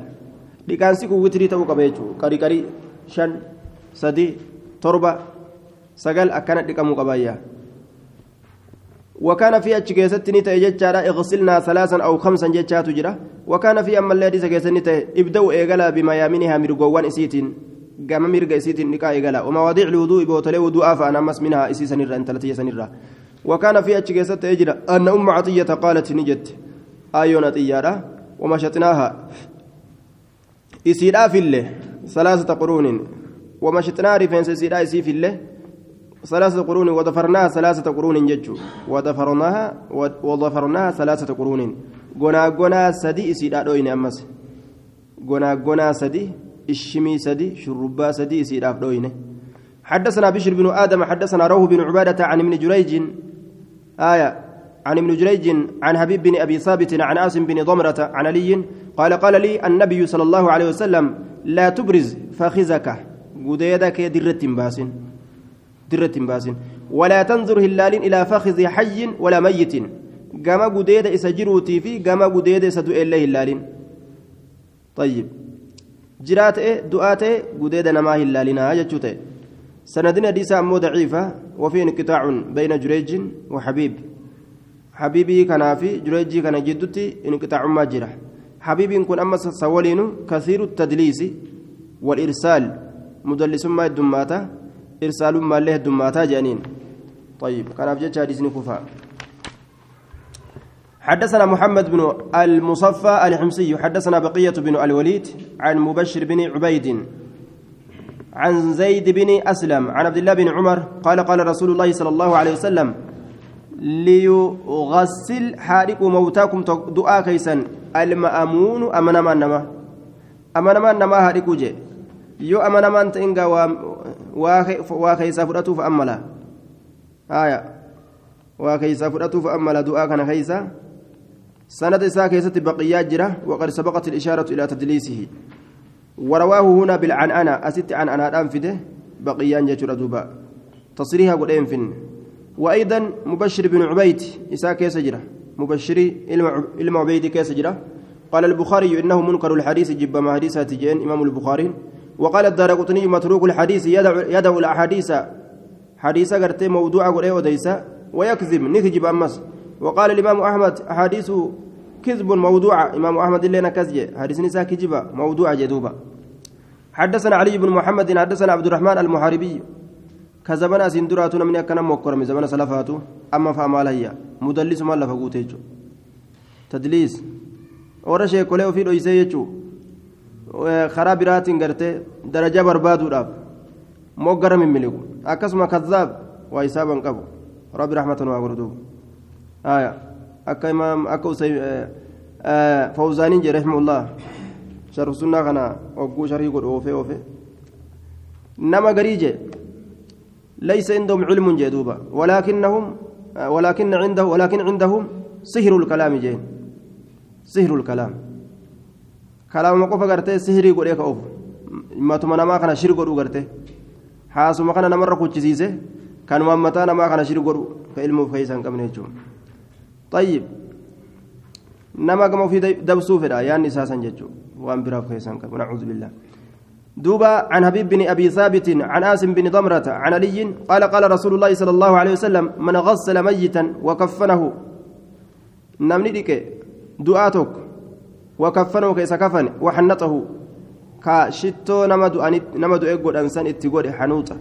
Speaker 1: لكان سيكو وتري تو قبيجو. قري قري شن سدي تربة سقل أكنت لكم قبايا. وكان في أتشكيست نتا جتشارا اغسلنا ثلاثا أو خمسا جتشات جرا وكان في أما الذي سكيست نتا ابدأوا إيقلا بميامنها مرقوان إسيتين. قام مرقى إسيتين نكا إيقلا ومواضيع الوضوء بوتلي وضوء فأنا مس منها إسيسا نرى انتلتي سنرى وكان في أتشكيست أجرا أن أم عطية قالت نجت. آيون طيارة ومشتناها. إسيرا في الله ثلاثة قرون. ومشتنا رفنس إسيرا إسي في الله ثلاثة قرون. وضفرناها ثلاثة قرون ججو. وضفرناها وضفرناها ثلاثة قرون. غنا غنا سدي إسيدا دوين أمس. غنا غنا سدي الشمي سدي شربا سدي إسيدا دوين. حدثنا بشر بن آدم حدثنا روح بن عبادة عن ابن جريج آية عن ابن جريج عن حبيب بن أبي ثابت عن عاصم بن ضمرة عن علي قال قال لي النبي صلى الله عليه وسلم لا تبرز فخذك. قديدك درة باس درة باس ولا تنظر هلال إلى فخذ حي ولا ميت. قام قديد إسجروتي في قام قديد إسدؤ الله هلال. طيب. جرات دعات قديد نما هلالنا جتشوته سندنا حديث أمو ضعيفة وفي انقطاع بين جريج وحبيب. حبيبي كان في جريج كان جدتي انقطاع ما جرى. حبيبي كن أما سولين كثير التدليس والإرسال. مدلس ما الدماتا إرسال ما له الدماتا جانين. طيب كان أبجد حديث كفا حدثنا محمد بن المصفى الحمصي حدثنا بقية بن الوليد عن مبشر بن عبيد عن زيد بن أسلم عن عبد الله بن عمر قال قال رسول الله صلى الله عليه وسلم ليغسل حارق موتاكم دعاء كيسا. المأمون أمنا ما نما أمنا ما نما حارق جي يو أمنا ما أنت إنغا وكيسا فرأتو فأملا. آية. وكيسا فرأتو فأملا. دعاء كان كيسا. سند إساء كيسة بقيات جرة وقد سبقت الإشارة إلى تدليسه. ورواه هنا بالعنعنة. أست عن أنا أنفده بقيان جتر دوبا. تصريها قد فن. وأيضا مبشر بن عبيد. إساء كيس جرة. مبشري علم عبيد كيس جرة. قال البخاري إنه منكر الحديث جب ما حديثة تجين إمام البخاري. وقال الدار قطني متروك الحديث يدعو, يدعو الأحاديث. حديث قرتي موضوع قرأ وديسا ويكذب. نكجب أمس. وقال الإمام أحمد أحاديث كذب موضوع. إمام أحمد اللي نكزج حديث نساء كجبة موضوع جدوبة. حدثنا علي بن محمد حدثنا عبد الرحمن المحاربي كزمنا سندراتنا من أكنا مكر من زمن سلفاته أما فأمال هي مدلس ما لفقوته تدليس warra sheekolee ofii dhoysee jechuun karaa biraatiin gartee darajaa barbaaduudhaaf moggara mimmiliqu akkasuma kazaab waa isaaban qabu rabbi rahmatan waa gurduubu akka imaam akka fawzaaniin jedhe rahimahullah sharh sunnaa kana ogguu sharhii godhu oofee oofee. Nama garii jee ليس عندهم علم جدوبا ولكنهم ولكن عنده ولكن عندهم سحر الكلام جين سحر الكلام كلام ما قف غرتي سحري غدي كوف ما تمنا ما كان شر غدو غرتي حاسو ما كان نمر كوچسيسه كان ما متا ما كان شر غدو كعلم فيسان كمن طيب nama gama ofii dabsuu fedha yaanni isaa san jechuudha. Waan biraaf keessan qabu nacuudhu billah دوبا عن حبيب بن ابي ثابت عن اسم بن ضمرة عن علي قال قال رسول الله صلى الله عليه وسلم من غسل ميتا وكفنه نمني ديك دعاتك وكفنه كيس كفن وحنطه كشتو أن نمدو إيجود أنسان اتقود حنوطة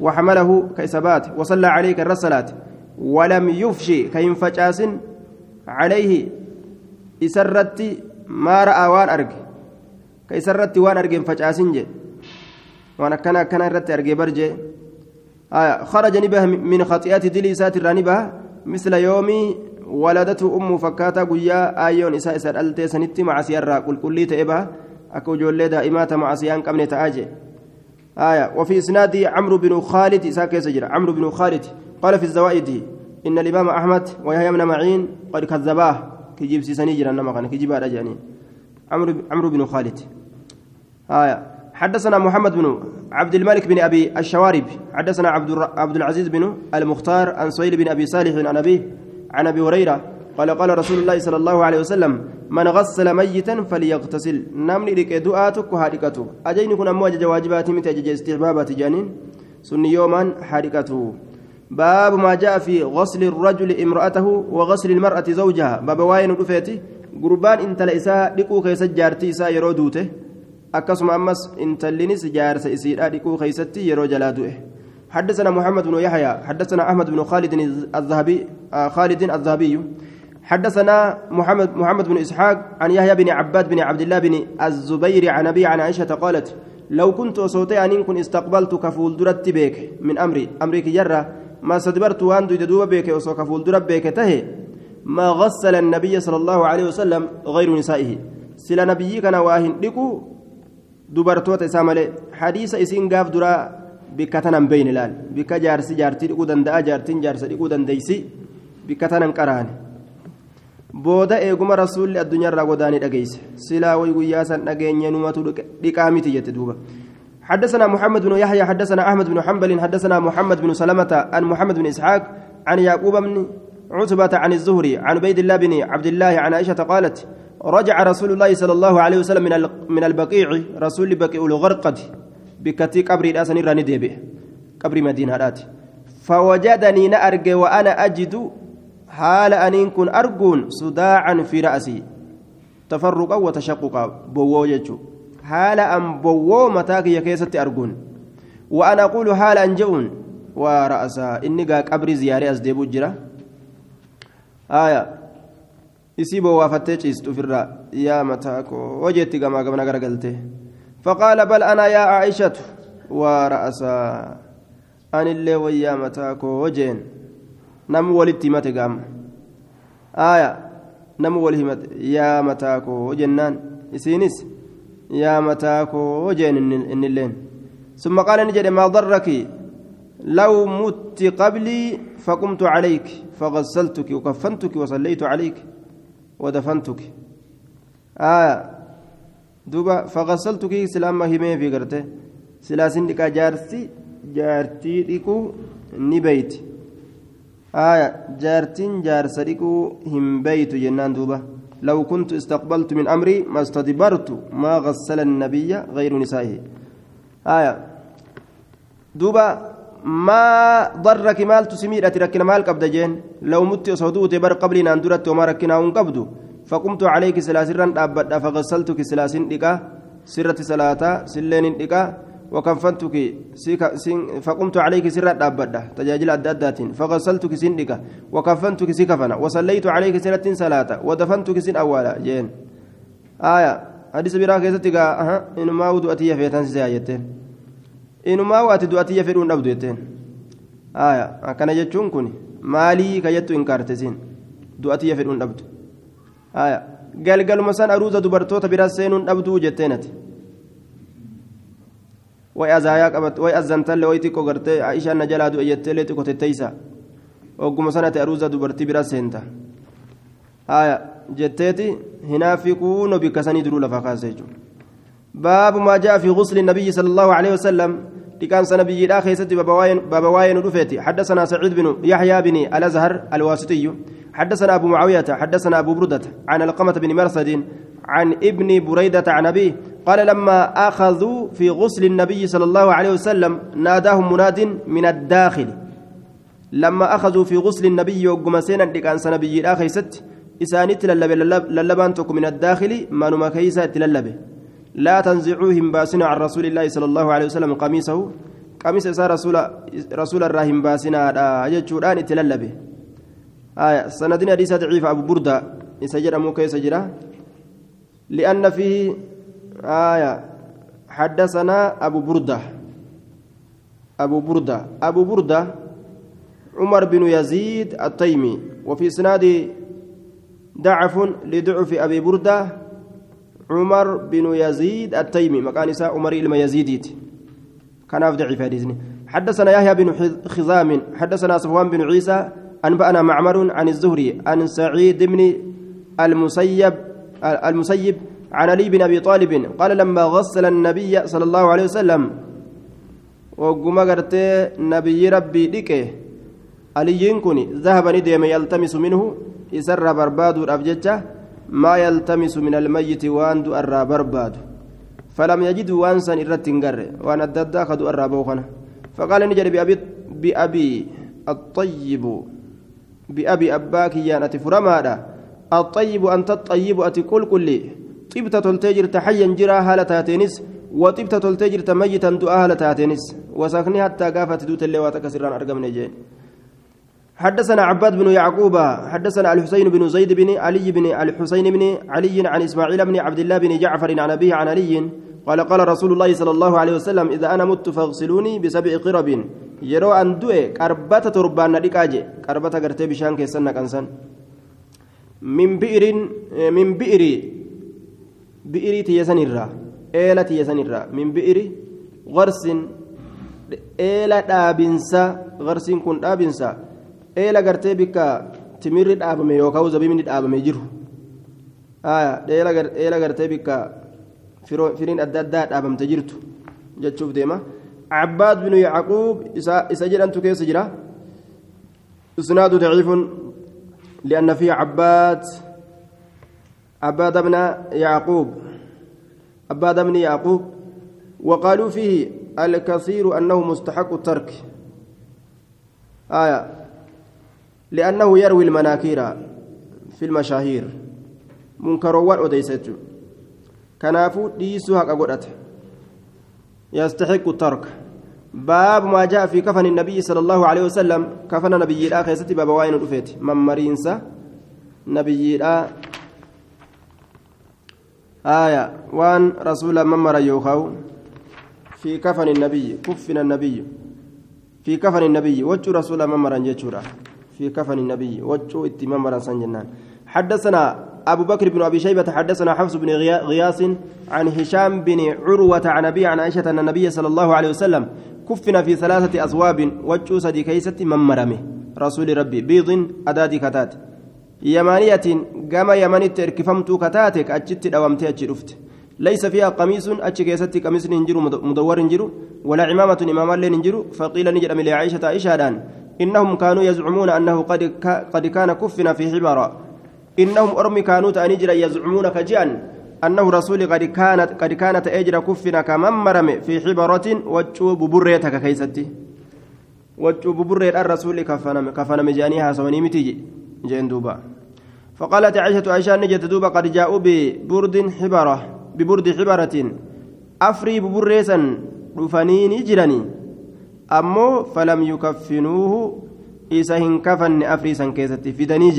Speaker 1: وحمله كيسبات وصلى عليك الرسلات ولم يفشي كينفجاس عليه isarratti maa ra'aa waan arge. Ka isarratti waan argeen facaasin jee. Waan akkana akkana irratti argee barjee خرج نبه من خطيئات دلي ساتر نبه مثل يومي ولدته أمه فكاتا قيا آيون إساء ألتي سنتي مع سيارة قل كلي تئبها أكو جولي دائمات مع سيان كمني تآجي آية وفي إسناد عمرو بن خالد إساء كيسجر عمرو بن خالد قال في الزوائد إن الإمام أحمد ويحيى بن معين قد كذباه كجيب سيساني جران نما كان كجيب على جاني. عمرو عمرو بن خالد. آية. حدثنا محمد بن عبد الملك بن أبي الشوارب. حدثنا عبد عبد العزيز بن المختار عن سهيل بن أبي صالح عن أبيه عن أبي هريرة. قال قال رسول الله صلى الله عليه وسلم من غسل ميتا فليغتسل. نمني لك دعاتك وحركته اجيني كن أمواج واجبات متى استحبابات جانين؟ سني يوما حركته باب ما جاء في غسل الرجل امرأته وغسل المرأة زوجها. باب واين رفيتي قربان انت لإساء لقو كيس جارتي إساء يرو أكسم أمس انت لنس جارس إسير لقو كيستي يرو حدثنا محمد بن يحيى حدثنا أحمد بن خالد الذهبي آه خالد الذهبي. حدثنا محمد محمد بن إسحاق عن يحيى بن عباد بن عبد الله بن الزبير عن أبي عن عائشة قالت لو كنت صوتي أن كن كفول درت بك من أمري. أمرك جرة. ما استدبرت وان دويد دوبا بيك وسوك فول درب بيك تهي ما غسل النبي صلى الله عليه وسلم غير نسائه سلا نبي كان واهن ديكو دبرتوت سامله حديث اسين غاف درا tanan beeyne laal bikka jaarsi jaartii dhiquu danda'a jaartiin jaarsa dhiquu dandeeysi bikka tanan qaraane booda eeguma rasuulli addunyaarraa godaanii dhageeyse silaa way guyyaa san dhageenye numatu dhiqaa miti jette duuba حدثنا محمد بن يحيى حدثنا أحمد بن حنبل حدثنا محمد بن سلمة عن محمد بن إسحاق عن يعقوب بن عتبة عن الزهري عن عبيد الله بن عبد الله عن عائشة قالت رجع رسول الله صلى الله عليه وسلم من من البقيع رسول بقيع الغرقد بكتي قبري داسني راني ديبه قبري مدينة هات فوجدني نأرجع وأنا أجد حال أن كن أرجون صداعا في رأسي. تفرقا وتشققا haala an bowwoo mataa kiyya keessatti arguun. Waan aquulu haala an je'uun. Waa ra'asaa inni gaa qabrii ziyaaree as deebuu jira. Haaya isii bowwaafattee ciistu ofirraa. Yaa mataa koo. Hojeetti gamaa gamana garagaltee. Faqaala bal anaa yaa aa'ishatu waa ra'asaa anillee wayyaa mataa koo hojeen namu walitti himate gaama haaya nam wal himate. Yaa mataa koo jennaan isiinis. Yaa mataa koo hojeen innilleen ثم قال نجد ما ضرك. لو مت قبلي فقمت عليك فغسلتك وكفنتك وصليت عليك ودفنتك. آه دوبا فغسلتك سلام همي في قرته. سلاسين ديكا جارتي جارتي ديكو نبيت. آية جارتين جار سريكو هم بيت جنان دوبا. لو كنت استقبلت من أمري ما استدبرت ما غسل النبي غير نسائه. آية. دوبا ما ضرك مال تسمير أتركنا مال قبض جين؟ لو مت صدوت بر قبل ناندرت وما ركنا قبض فقمت عليك سلاسرا أبدا فغسلتك سلاسين دقا سرة صلاة سلين دقا وكفنتك فقمت عليك سرة أبدا تجاجل أدادات فغسلتك سن دقا وكفنتك سكفنا وصليت عليك سرة صلاة ودفنتك سن أولا جين آية حديث براك يتتقى أها إنما ودؤتي فيتان du'atiyya fedhuun dhabdu jetteen aya akkana jechuun kun maalii ka jettu inkaarte siin du'atiyya fedhuun dhabdu aya galgaluma san aruuza dubartoota bira seenuun dhabduu jetteen ati way azaayaa qabat way azzantalle way xiqqoo gartee aishaan na jalaa du'e jetteellee xiqqoo tetteeysa ogguma sanati aruuza dubartii bira seenta aya jetteeti hinaafiquuno bikka sanii duruu lafa kaase jechuudha باب ما جاء في غسل النبي صلى الله عليه وسلم لكان سنبي لا خيست بابا واين رفيتي حدثنا سعيد بن يحيى بن الازهر الواسطي حدثنا ابو معاويه حدثنا ابو برده عن القمه بن مرصد عن ابن بريدة عن أبيه قال لما أخذوا في غسل النبي صلى الله عليه وسلم ناداهم مناد من الداخل. لما أخذوا في غسل النبي وقم سينا لكان سنبي لا خيست اسانت للبان من الداخل ما نما كيسا تللبه. لا تنزعوهم باسنا عن رسول الله صلى الله عليه وسلم قميصه. قميص إسا رسول رسول الراهن باسنا يجوران تللبه. آية سندنا حديث ضعيف أبو بردة يسجل أموك يسجل لأن فيه آية. حدثنا أبو بردة. أبو بردة. أبو بردة عمر بن يزيد التيمي. وفي إسناد ضعف لضعف أبي بردة عمر بن يزيد التيمي. مكان نساء عمر إلما يزيديت. كان في حديثني حدثنا يحيى بن خزام. حدثنا صفوان بن عيسى. أنبأنا معمر عن الزهري عن سعيد بن المسيب المسيب عن علي بن أبي طالب قال لما غسل النبي صلى الله عليه وسلم وقم نبي ربي ديكه علي كوني ذهب ندم يلتمس منه يسر برباد الأبججة ما يلتمس من الميت وان أرى برباد. فلم يجد وانسا إرتنقر وان الددا خدو أرى فقال نجري بأبي بأبي الطيب بأبي أباك يانة فرمادا الطيب أنت الطيب أتي كل كلي طبت تلتجر تحيا جرا هالة تاتينس وطبت تلتجر ميتا دعا هالة تاتينس وسكني حتى قافت دوت اللي واتكسران أرقم نجين حدثنا عباد بن يعقوب حدثنا الحسين بن زيد بن علي بن الحسين بن علي عن إسماعيل بن عبد الله بن جعفر عن أبيه عن علي قال قال رسول الله صلى الله عليه وسلم إذا أنا مت فاغسلوني بسبع قرب. يرو أن دوء قربة تربان ديكاجي قربة غرتي بشان كيسن كنسن من بئر من بئر بئر تيسن الرا إيلة تيسن الرا من بئر غرس eela dhaabinsa garsiin kun dhaabinsa eela gartee bikka timirri dhaabame yookaan zabibni dhaabame jiru eela gartee bikka firiin adda addaa dhaabamte jirtu jechuuf deema عباد بن يعقوب إسا جرانت كيس جرا إسناد ضعيف لأن فيه عباد عباد بن يعقوب عباد بن يعقوب وقالوا فيه الكثير أنه مستحق الترك. آية. لأنه يروي المناكير في المشاهير. منكروان أديست كنافو ديسو قدرته يستحق الترك. باب ما جاء في كفن النبي صلى الله عليه وسلم. كفن نبي الله خيستي باب واين رفيت. من مرينسا نبي الله آية. وان رسول من مر يوخاو. في كفن النبي. كفن النبي. في كفن النبي. وجه رسول من مر في كفن النبي. وجه اتمام سنجنان. حدثنا أبو بكر بن أبي شيبة حدثنا حفص بن غياث عن هشام بن عروة عن أبي عن عائشة أن النبي صلى الله عليه وسلم كفنا في ثلاثة أصواب وجو سدي كيسة ممرمه رسول ربي بيض أداد كتات. يمانية قام يمانية اركفمت كتاتك أجت دوامتي أجرفت ليس فيها قميص أتش كيسة قميص ننجر مدور ننجر ولا عمامة إماما ننجر فقيل نجر من عائشة عائشة إنهم كانوا يزعمون أنه قد قد كان كفنا في حبارة إنهم أرمي كانوا تأنجر يزعمون كجان أنه رسول قد كانت قد كانت أجر كفنا كمن مرم في حبرة وجوب بريتك كيستي وجوب بريت الرسول كفنا كفنا مجانيها سوني متيجي جين دوبا. فقالت عائشة عائشة نجت دوبا قد جاءوا ببرد حبرة ببرد حبرة. أفري ببريسا رفنين جرني أمو فلم يكفنوه إذا هنكفن أفريسا كيستي فدني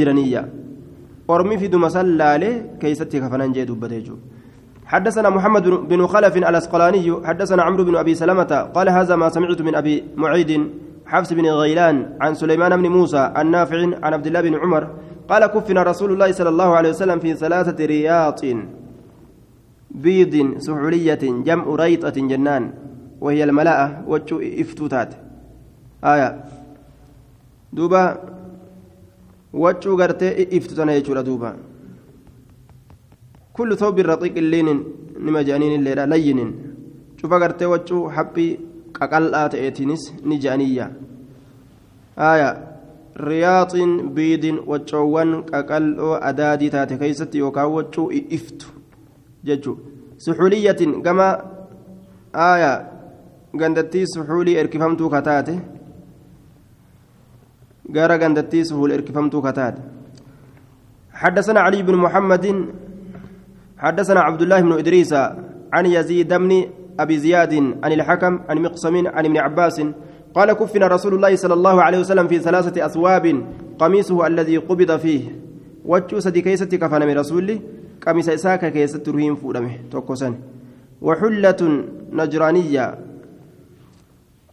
Speaker 1: جرنيا أرمي في دمسلالة كيستي كفنان جي دبته حدثنا محمد بن خلف الأسقلاني حدثنا عمرو بن أبي سلمة قال هذا ما سمعت من أبي معيد حفص بن غيلان عن سليمان بن موسى النافع عن عبد الله بن عمر قال كفنا رسول الله صلى الله عليه وسلم في ثلاثة رياط بيض سحولية جمع ريطة جنان وهي الملاءة وجه إفتوتات آية دوبا wachuu gartee iftutana jechuudha duuba. Kullu thawbin raqiiqin liinin nima je'aniin illeedha layyinin. Cufa gartee wachuu haphii qaqal'aa ta'eetiinis ni je'aniyya aya riyaaxiin biidin wacoowwan qaqal'oo adaadii taate keeysatti yookaan wachuu iftu jechuu. Suxuuliyyatin gama aya gandattii suxuulii erkifamtuu kataate قال قندتي سهول اركفمتو كتاد حدثنا علي بن محمد حدثنا عبد الله بن إدريس عن يزيد بن أبي زياد عن الحكم عن مقسم عن ابن عباس قال كفنا رسول الله صلى الله عليه وسلم في ثلاثة أثواب قميصه الذي قبض فيه وجو سدي كيستي كفن من رسولي قميص إساك كيست رهيم فودمه توكسن وحلة نجرانية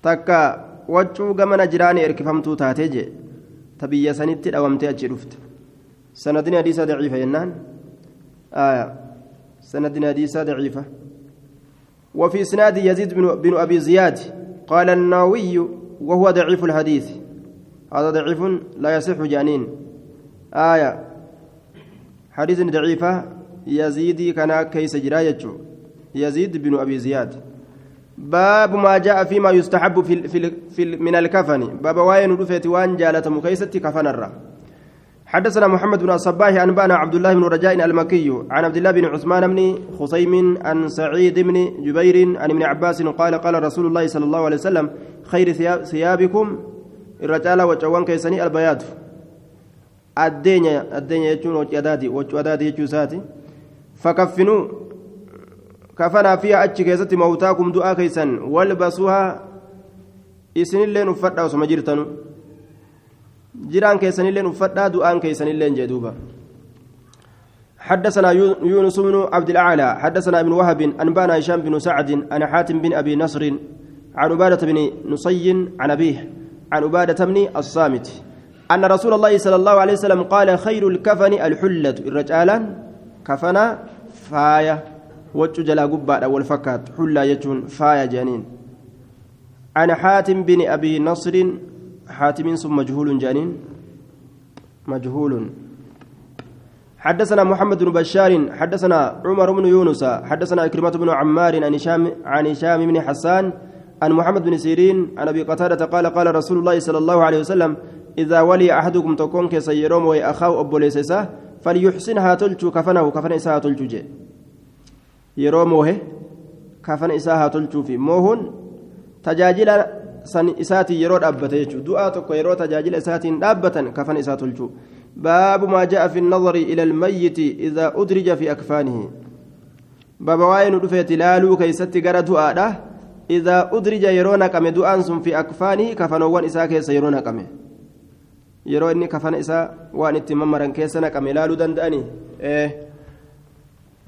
Speaker 1: تكا وجو قم نجراني اركفمتو تاتيجي تبي سنتي دوامتي أجي رفت سندنا حديثة ضعيفة ينان آية سندنا حديثة ضعيفة وفي إسناد يزيد بن, بن أبي زياد قال النووي وهو ضعيف الحديث هذا ضعيف لا يصح جانين آية حديث ضعيفة يزيد كان كيس جراية يزيد بن أبي زياد باب ما جاء فيما يستحب في, في, في من الكفن. باب واين رفيت وان جالت مكيستي كفن الرّ حدثنا محمد بن الصباح أنبانا عبد الله بن رجاء المكي عن عبد الله بن عثمان بن خصيم عن سعيد بن جبير عن ابن عباس قال قال رسول الله صلى الله عليه وسلم خير ثيابكم الرجال وجوان كيسني البياض. الدنيا الدنيا يجون وجدادي وجدادي يجوساتي فكفنوا كفنا فيها أتش كيست موتاكم دعاء كيسن والبسوها إسن اللين أفتا وسما جرتنو جيران كيسن اللين أفتا دعاء كيسن اللين جدوبا. حدثنا يونس بن عبد الأعلى حدثنا ابن وهب أنبانا هشام بن سعد عن حاتم بن أبي نصر عن عبادة بن نصي عن أبيه عن عبادة بن الصامت أن رسول الله صلى الله عليه وسلم قال خير الكفن الحلة. الرجال كفنا فاية. وجو جلا قبادة والفكات. حلا يجون فاية جانين. عن حاتم بن أبي نصر حاتم ثم مجهول جانين. مجهول. حدثنا محمد بن بشار حدثنا عمر بن يونس حدثنا إكرمة بن عمار عن هشام عن هشام بن حسان عن محمد بن سيرين عن أبي قتادة قال قال رسول الله صلى الله عليه وسلم إذا ولي أحدكم تكون كسيروم وأخاه أبو ليسسه فليحسنها تلجو كفنه. كفن إساها تلجو جي. يروم وهي كفن إساها تلجو في موهن تجاجل san isaatiin yeroo dhaabbate jechuudha du'aa tokko yeroo tajaajila isaatiin dhaabbatan kafan isaa tolchu baabu maa ja'a fi nadari ila almayyiti idaa udrija fi akfaanihi baaba waa'ee nu dhufeeti laaluu keeysatti gara du'aadha idaa udrija yeroo naqame du'aan sun fi akfaanihi kafanoowwan isaa keessa yeroo naqame yeroo inni kafana isaa waan itti mammaran keessa naqame laaluu danda'ani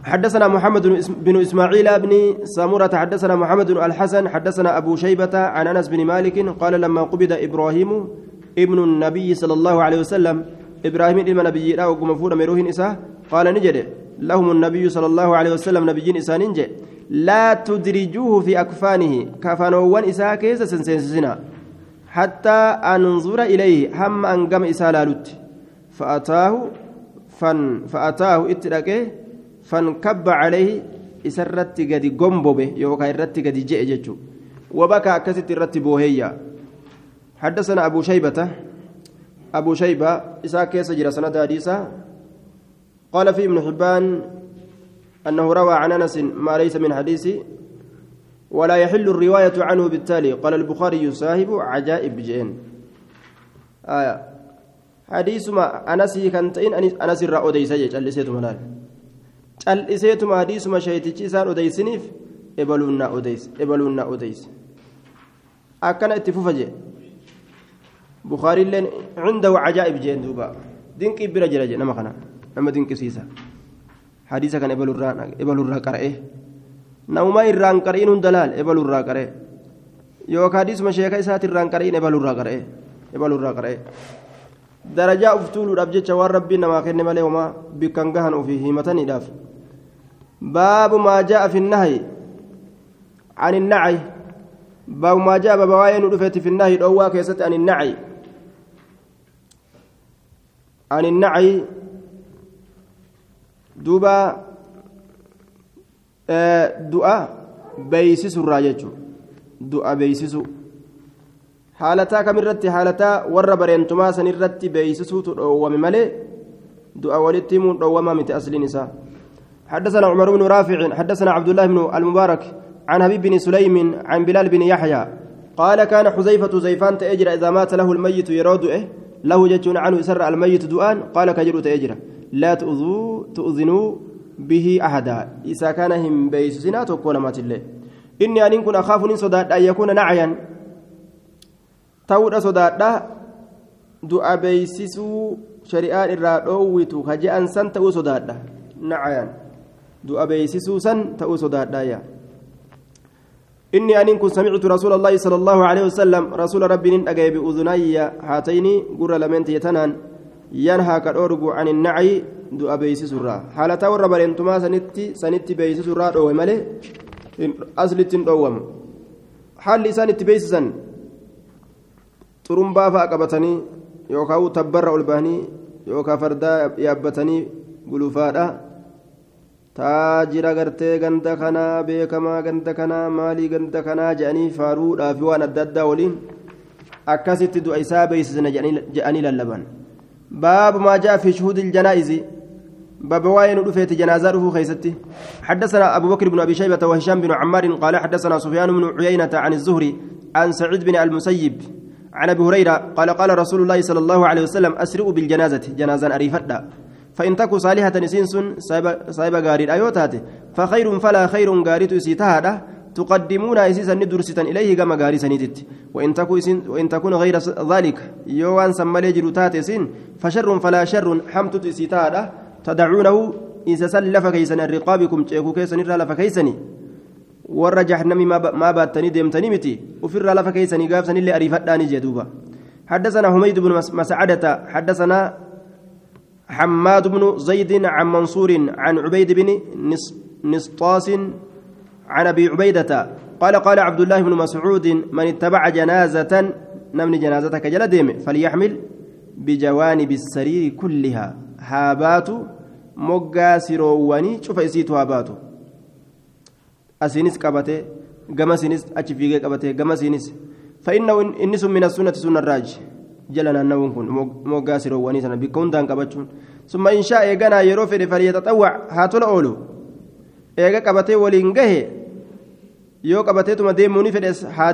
Speaker 1: حدثنا محمد بن إسماعيل بن سامورة حدثنا محمد الحسن حدثنا أبو شيبة عن أنس بن مالك قال لما قبض إبراهيم ابن النبي صلى الله عليه وسلم إبراهيم ابن النبي لا وقم فور مروه نساء قال نجد لهم النبي صلى الله عليه وسلم نبي نساء ننجي لا تدرجوه في أكفانه كفنوان اساء كيس سنسنسنا حتى انظر إليه هم انقم اساء لالوت فأتاه فن فأتاه اتركه فانكب عليه isarratti gadi gombobe yookaan irratti gadi je'e wabaka akkasitti irratti booheyya حدثنا أبو شيبة أبو شيبة إساء كيس جرى سند قال في ابن حبان أنه روى عن أنس ما ليس من حديث ولا يحل الرواية عنه بالتالي. قال البخاري صاحب عجائب جئين. آية. حديث ما أنس كانت إن أنس الرأودي سيج اللي منال cal'iseetuma hadiisuma shaytichi isaan odeysiniif ebaluunnaa odeyse ebaluunnaa odeyse akkana itti fufa jee bukaariilleen cindahu cajaa'ib jeen duuba dinqii bira jira jee nama kana nama dinqisiisa hadiisa kan ebalurraa qara'e namumaa irraan qar'iin hunda laal ebalurraa qara'e yookaan hadiisuma sheeka isaati irraan qar'iin ebalurraa qara'e ebalurraa qara'e darajaa uf tuuluudhaaf jecha waan rabbiin namaa kenne malee homaa bikkan gahan ofii himataniidhaaf باب ما جاء في النهي عن النعي. باب ما جاء باب وين رفت في النهي دوا كيست عن النعي. عن النعي. دوبا دعاء بيسس الراجج دعاء بيسس حالتا كمرتي حالتا ور برينتما سنرتي بيسسو تدوم ملي دعاء ولتيمون دوما مت اصل نساء حدثنا عمر بن رافع حدثنا عبد الله بن المبارك عن حبيب بن سليم عن بلال بن يحيى قال كان حذيفة زيفان تأجر إذا مات له الميت يراد إيه؟ له جتون عنه يسر الميت دؤان قال كجر تأجر لا تؤذوا تؤذنوا به أحدا. إذا كان هم بيسسنا تكون مات الله إني أن كن أخاف إن صداد أن يكون نعيا. تود صداد دعاء بيسسو شريان الرادويتو كجأن سنت صداد. نعيا. Du'a beeysisuu san ta'uu sodaadhaaya samictu rasuula allaahi sala allaahu aleyhi wasalam rasuula rabbiin dhagaye bi'udunayya haatayni gurra lameen tiyatanan yanhaa ka dhoorgu an innacyi du'a beeysisurraa haalataa warra bareentumaa sanitti sanitti beeysisurraa dhoowwe malee aslitti hin dhoowwamu haalli isaan itti beeysisan xurumbaa fa'a qabatanii yookaan tabbarra ol bahanii yookaan fardaa yaabbatanii gulufaadha taajira gartee ganda kanaa beekamaa ganda kanaa maalii ganda kanaa jedhanii faaruudhaaf waan adda addaa waliin akkasitti du'a isaa beeksisna jedhanii lallaban baabu maa jaa fi shuhuudi iljanaa'izi بابا وين رفيت جنازة رفو خيستي حدثنا أبو بكر بن أبي شيبة وهشام بن عمار قال حدثنا سفيان بن عيينة عن الزهري عن سعيد بن المسيب عن أبي هريرة قال قال رسول الله صلى الله عليه وسلم أسرئوا بالجنازة جنازة أريفتا فإن تكو صالحة نسينسون صايبة غاري أيوتات فخير فلا خير غاريت سيتهادا تقدمون إسيسا ندرستا إليه كما غاري سنيتت وإن تكو وإن تكون غير ذلك. يوان سمالي جلوتات سين فشر فلا شر حمتت سيتهادا تدعونه إذا سلف كيسن الرقابكم تشيكو كيسن الرالف كيسني warra jahannami maa baattanii deemtanii miti ofirraa lafa keessanii gaafsanillee ariifadhaani jee duuba حدثنا حميد بن مسعدة. حدثنا حماد بن زيد عن منصور عن عبيد بن نسطاس عن ابي عبيده قال قال عبد الله بن مسعود من اتبع جنازة نمني جنازتك جل ديم فليحمل بجوانب السرير كلها هابات baatu asiinis qabate gama isiinis achi fiigee qabate gama isiinis fa'inna inni sun mina sunnati sunna raaji jala naannawuun kun moggaa siroowwanii sana bikka hundaan qabachuun summa inshaa eeganaa yeroo fedhe faliyataxawwac haa tola oolu eega qabatee waliin gahe yoo qabateetuma deemuuni fedhes haa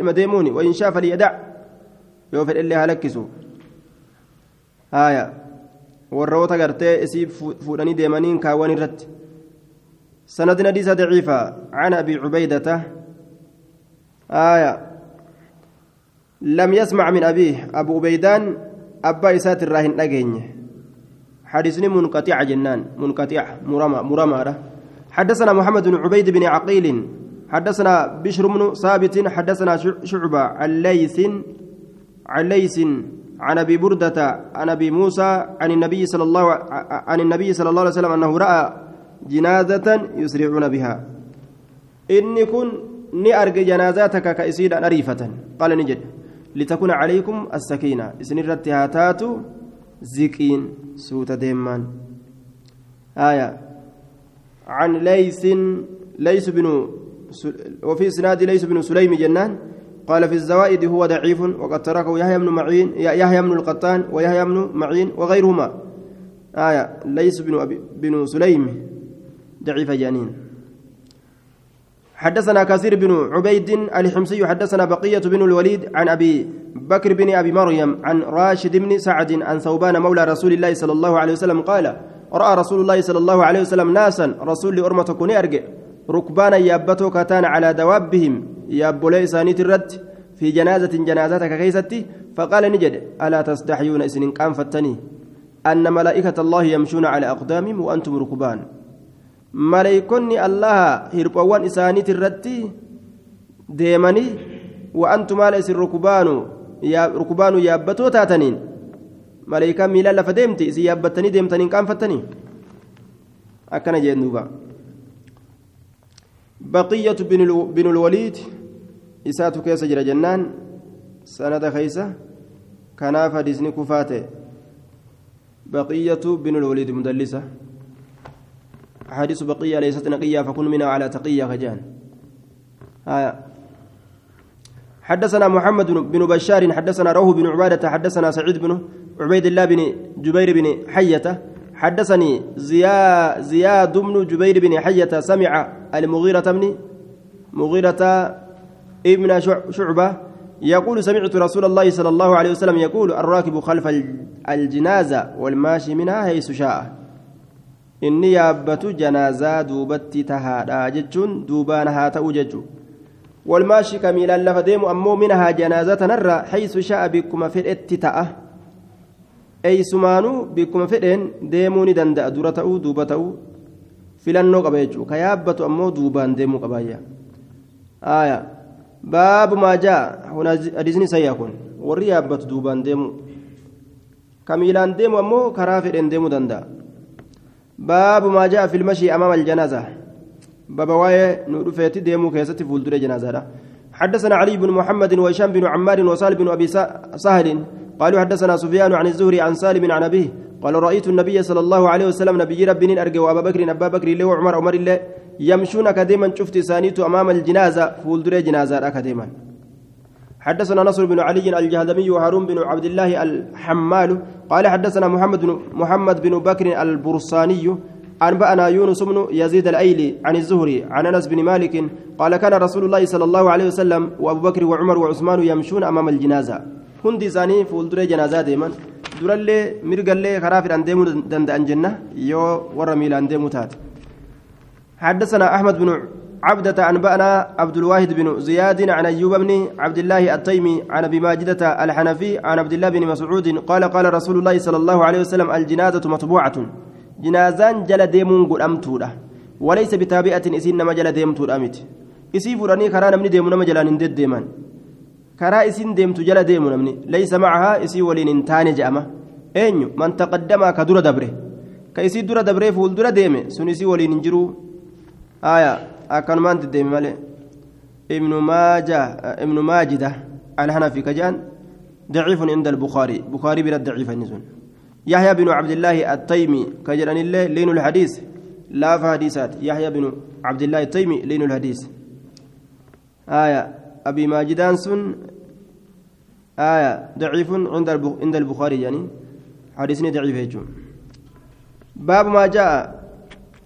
Speaker 1: ima deemuuni wa inshaa faliyadac yoo fedhellee haa lakkisu haaya warroota gartee isii fuudhanii deemaniin kaawwan irratti سند حديث ضعيفة عن أبي عبيدة آية لم يسمع من أبيه أبو عبيدان أبا إسات الراهن أجيني. حديثني منقطع جنان منقطع مرمى مرمى حدثنا محمد بن عبيد بن عقيل. حدثنا بشر بن ثابت. حدثنا شعبة عن ليث عن ليث عن أبي بردة عن أبي موسى عن النبي صلى الله عن النبي صلى الله عليه وسلم أنه رأى جنازة يسرعون بها. إني كن نأرج جنازاتك كأسيد أريفة. قال نجد. لتكون عليكم السكينة. إسن هاتاتو زكين سوت ديمان. آية. عن ليس ليس بن وفي سناد ليس بن سليم جنان قال في الزوائد هو ضعيف وقد تركه يحيى بن معين يحيى بن القطان ويحيى بن معين وغيرهما. آية. ليس بن أبي بن سليم. ضعيف جانين حدثنا كثير بن عبيد الحمصي حدثنا بقية بن الوليد عن أبي بكر بن أبي مريم عن راشد بن سعد عن ثوبان مولى رسول الله صلى الله عليه وسلم قال رأى رسول الله صلى الله عليه وسلم ناسا رسول أرمة كوني أرجع. ركبانا يابتو كتان على دوابهم يابولي إسانيت الرد. في جنازة جنازتك كيستي فقال نجد ألا تستحيون إسن كان فتني أن ملائكة الله يمشون على أقدامهم وأنتم ركبان. إسانيت الرد ديمني وأنتم على إسن ركبان يا ركبان يابتو تاتنين ملائكة ميلا لفديمتي إسي يابتني ديمتنين كان فتني أكنا جنوبا بقية بن الوليد إسات كيس جرى جنان سند خيسة كناف حديثني كفاته بقية بن الوليد مدلسة حديث بقية ليست نقية فكن منها على تقية خجان آية. حدثنا محمد بن بشار حدثنا روح بن عبادة حدثنا سعيد بن عبيد الله بن جبير بن حية. حدثني زياد زياد بن جبير بن حية سمع المغيرة بن مغيرة ابن شعبة يقول سمعت رسول الله صلى الله عليه وسلم يقول الراكب خلف الجنازة والماشي منها حيث شاء. إني يابت جنازة دوبت تهادا جتشون دوبانها تأوجج والماشي كميلا لفديم أمو منها جنازة نرى حيث شاء بكم في الاتتاء eeysumaanuu bikkuma fedheen deemuu ni danda'a dura ta'uu duuba ta'uu filannoo qaba jechuudha ka yaabbatu ammoo duubaan deemuu qabaayya aaya baabu maa jaa hadiisni sayyaa kun warri yaabbatu duubaan deemuu ka miilaan deemu ammoo karaa fedheen deemuu danda'a baabu maa jaa filmashii amaama aljanaaza baba waa'ee nu dhufeetti deemuu keessatti fuulduree janaazaadha حدثنا علي بن محمد وهشام بن عمار وسال بن أبي سهل. قالوا حدثنا سفيان عن الزهري عن سالم عن أبيه. قال رأيت النبي صلى الله عليه وسلم نبي ربي أرجع وأبا بكر أبا بكر له وعمر عمر الله يمشون كديما. شفت سانيت أمام الجنازة. فولدر جنازة كديما. حدثنا نصر بن علي الجهدمي وهارون بن عبد الله الحمال قال حدثنا محمد بن محمد بن بكر البرصاني أنبأنا يونس بن يزيد الأيلي عن الزهري عن أنس بن مالك قال كان رسول الله صلى الله عليه وسلم وأبو بكر وعمر وعثمان يمشون أمام الجنازة. hundi isaanii fuulduree janaazaa deeman durallee mirgallee karaa fidhan deemuu danda'an jenna yoo warra miilaan حدثنا أحمد بن عبدة أنبأنا عبد الواحد بن زياد عن أيوب بن عبد الله التيمي عن أبي ماجدة الحنفي عن عبد الله بن مسعود قال قال رسول الله صلى الله عليه وسلم الجنازة مطبوعة. جنازان جل ديمون قل أمتولا وليس بتابعة إسين نما جل ديمتو أمت. إسي فراني كران من ديمون نما جلان ديد ديمان. karaa isin deemtu jala deemu namni laysa macahaa isii waliin hin taane je'ama eenyu man taqaddamaa ka dura dabre ka isii dura dabree fuuldura deeme sun isii akkanumaanti deeme malee ابن ماجه ابن ماجده الحنفي كجان ضعيف عند البخاري. بخاري بلا ضعيف النزول يحيى بن عبد الله التيمي كجلان الله لين الحديث. لا فحديثات. يحيى بن عبد الله التيمي لين الحديث. آية أبي ماجدان سن. آية ضعيف عند عند البخاري يعني حديثني ضعيف باب ما جاء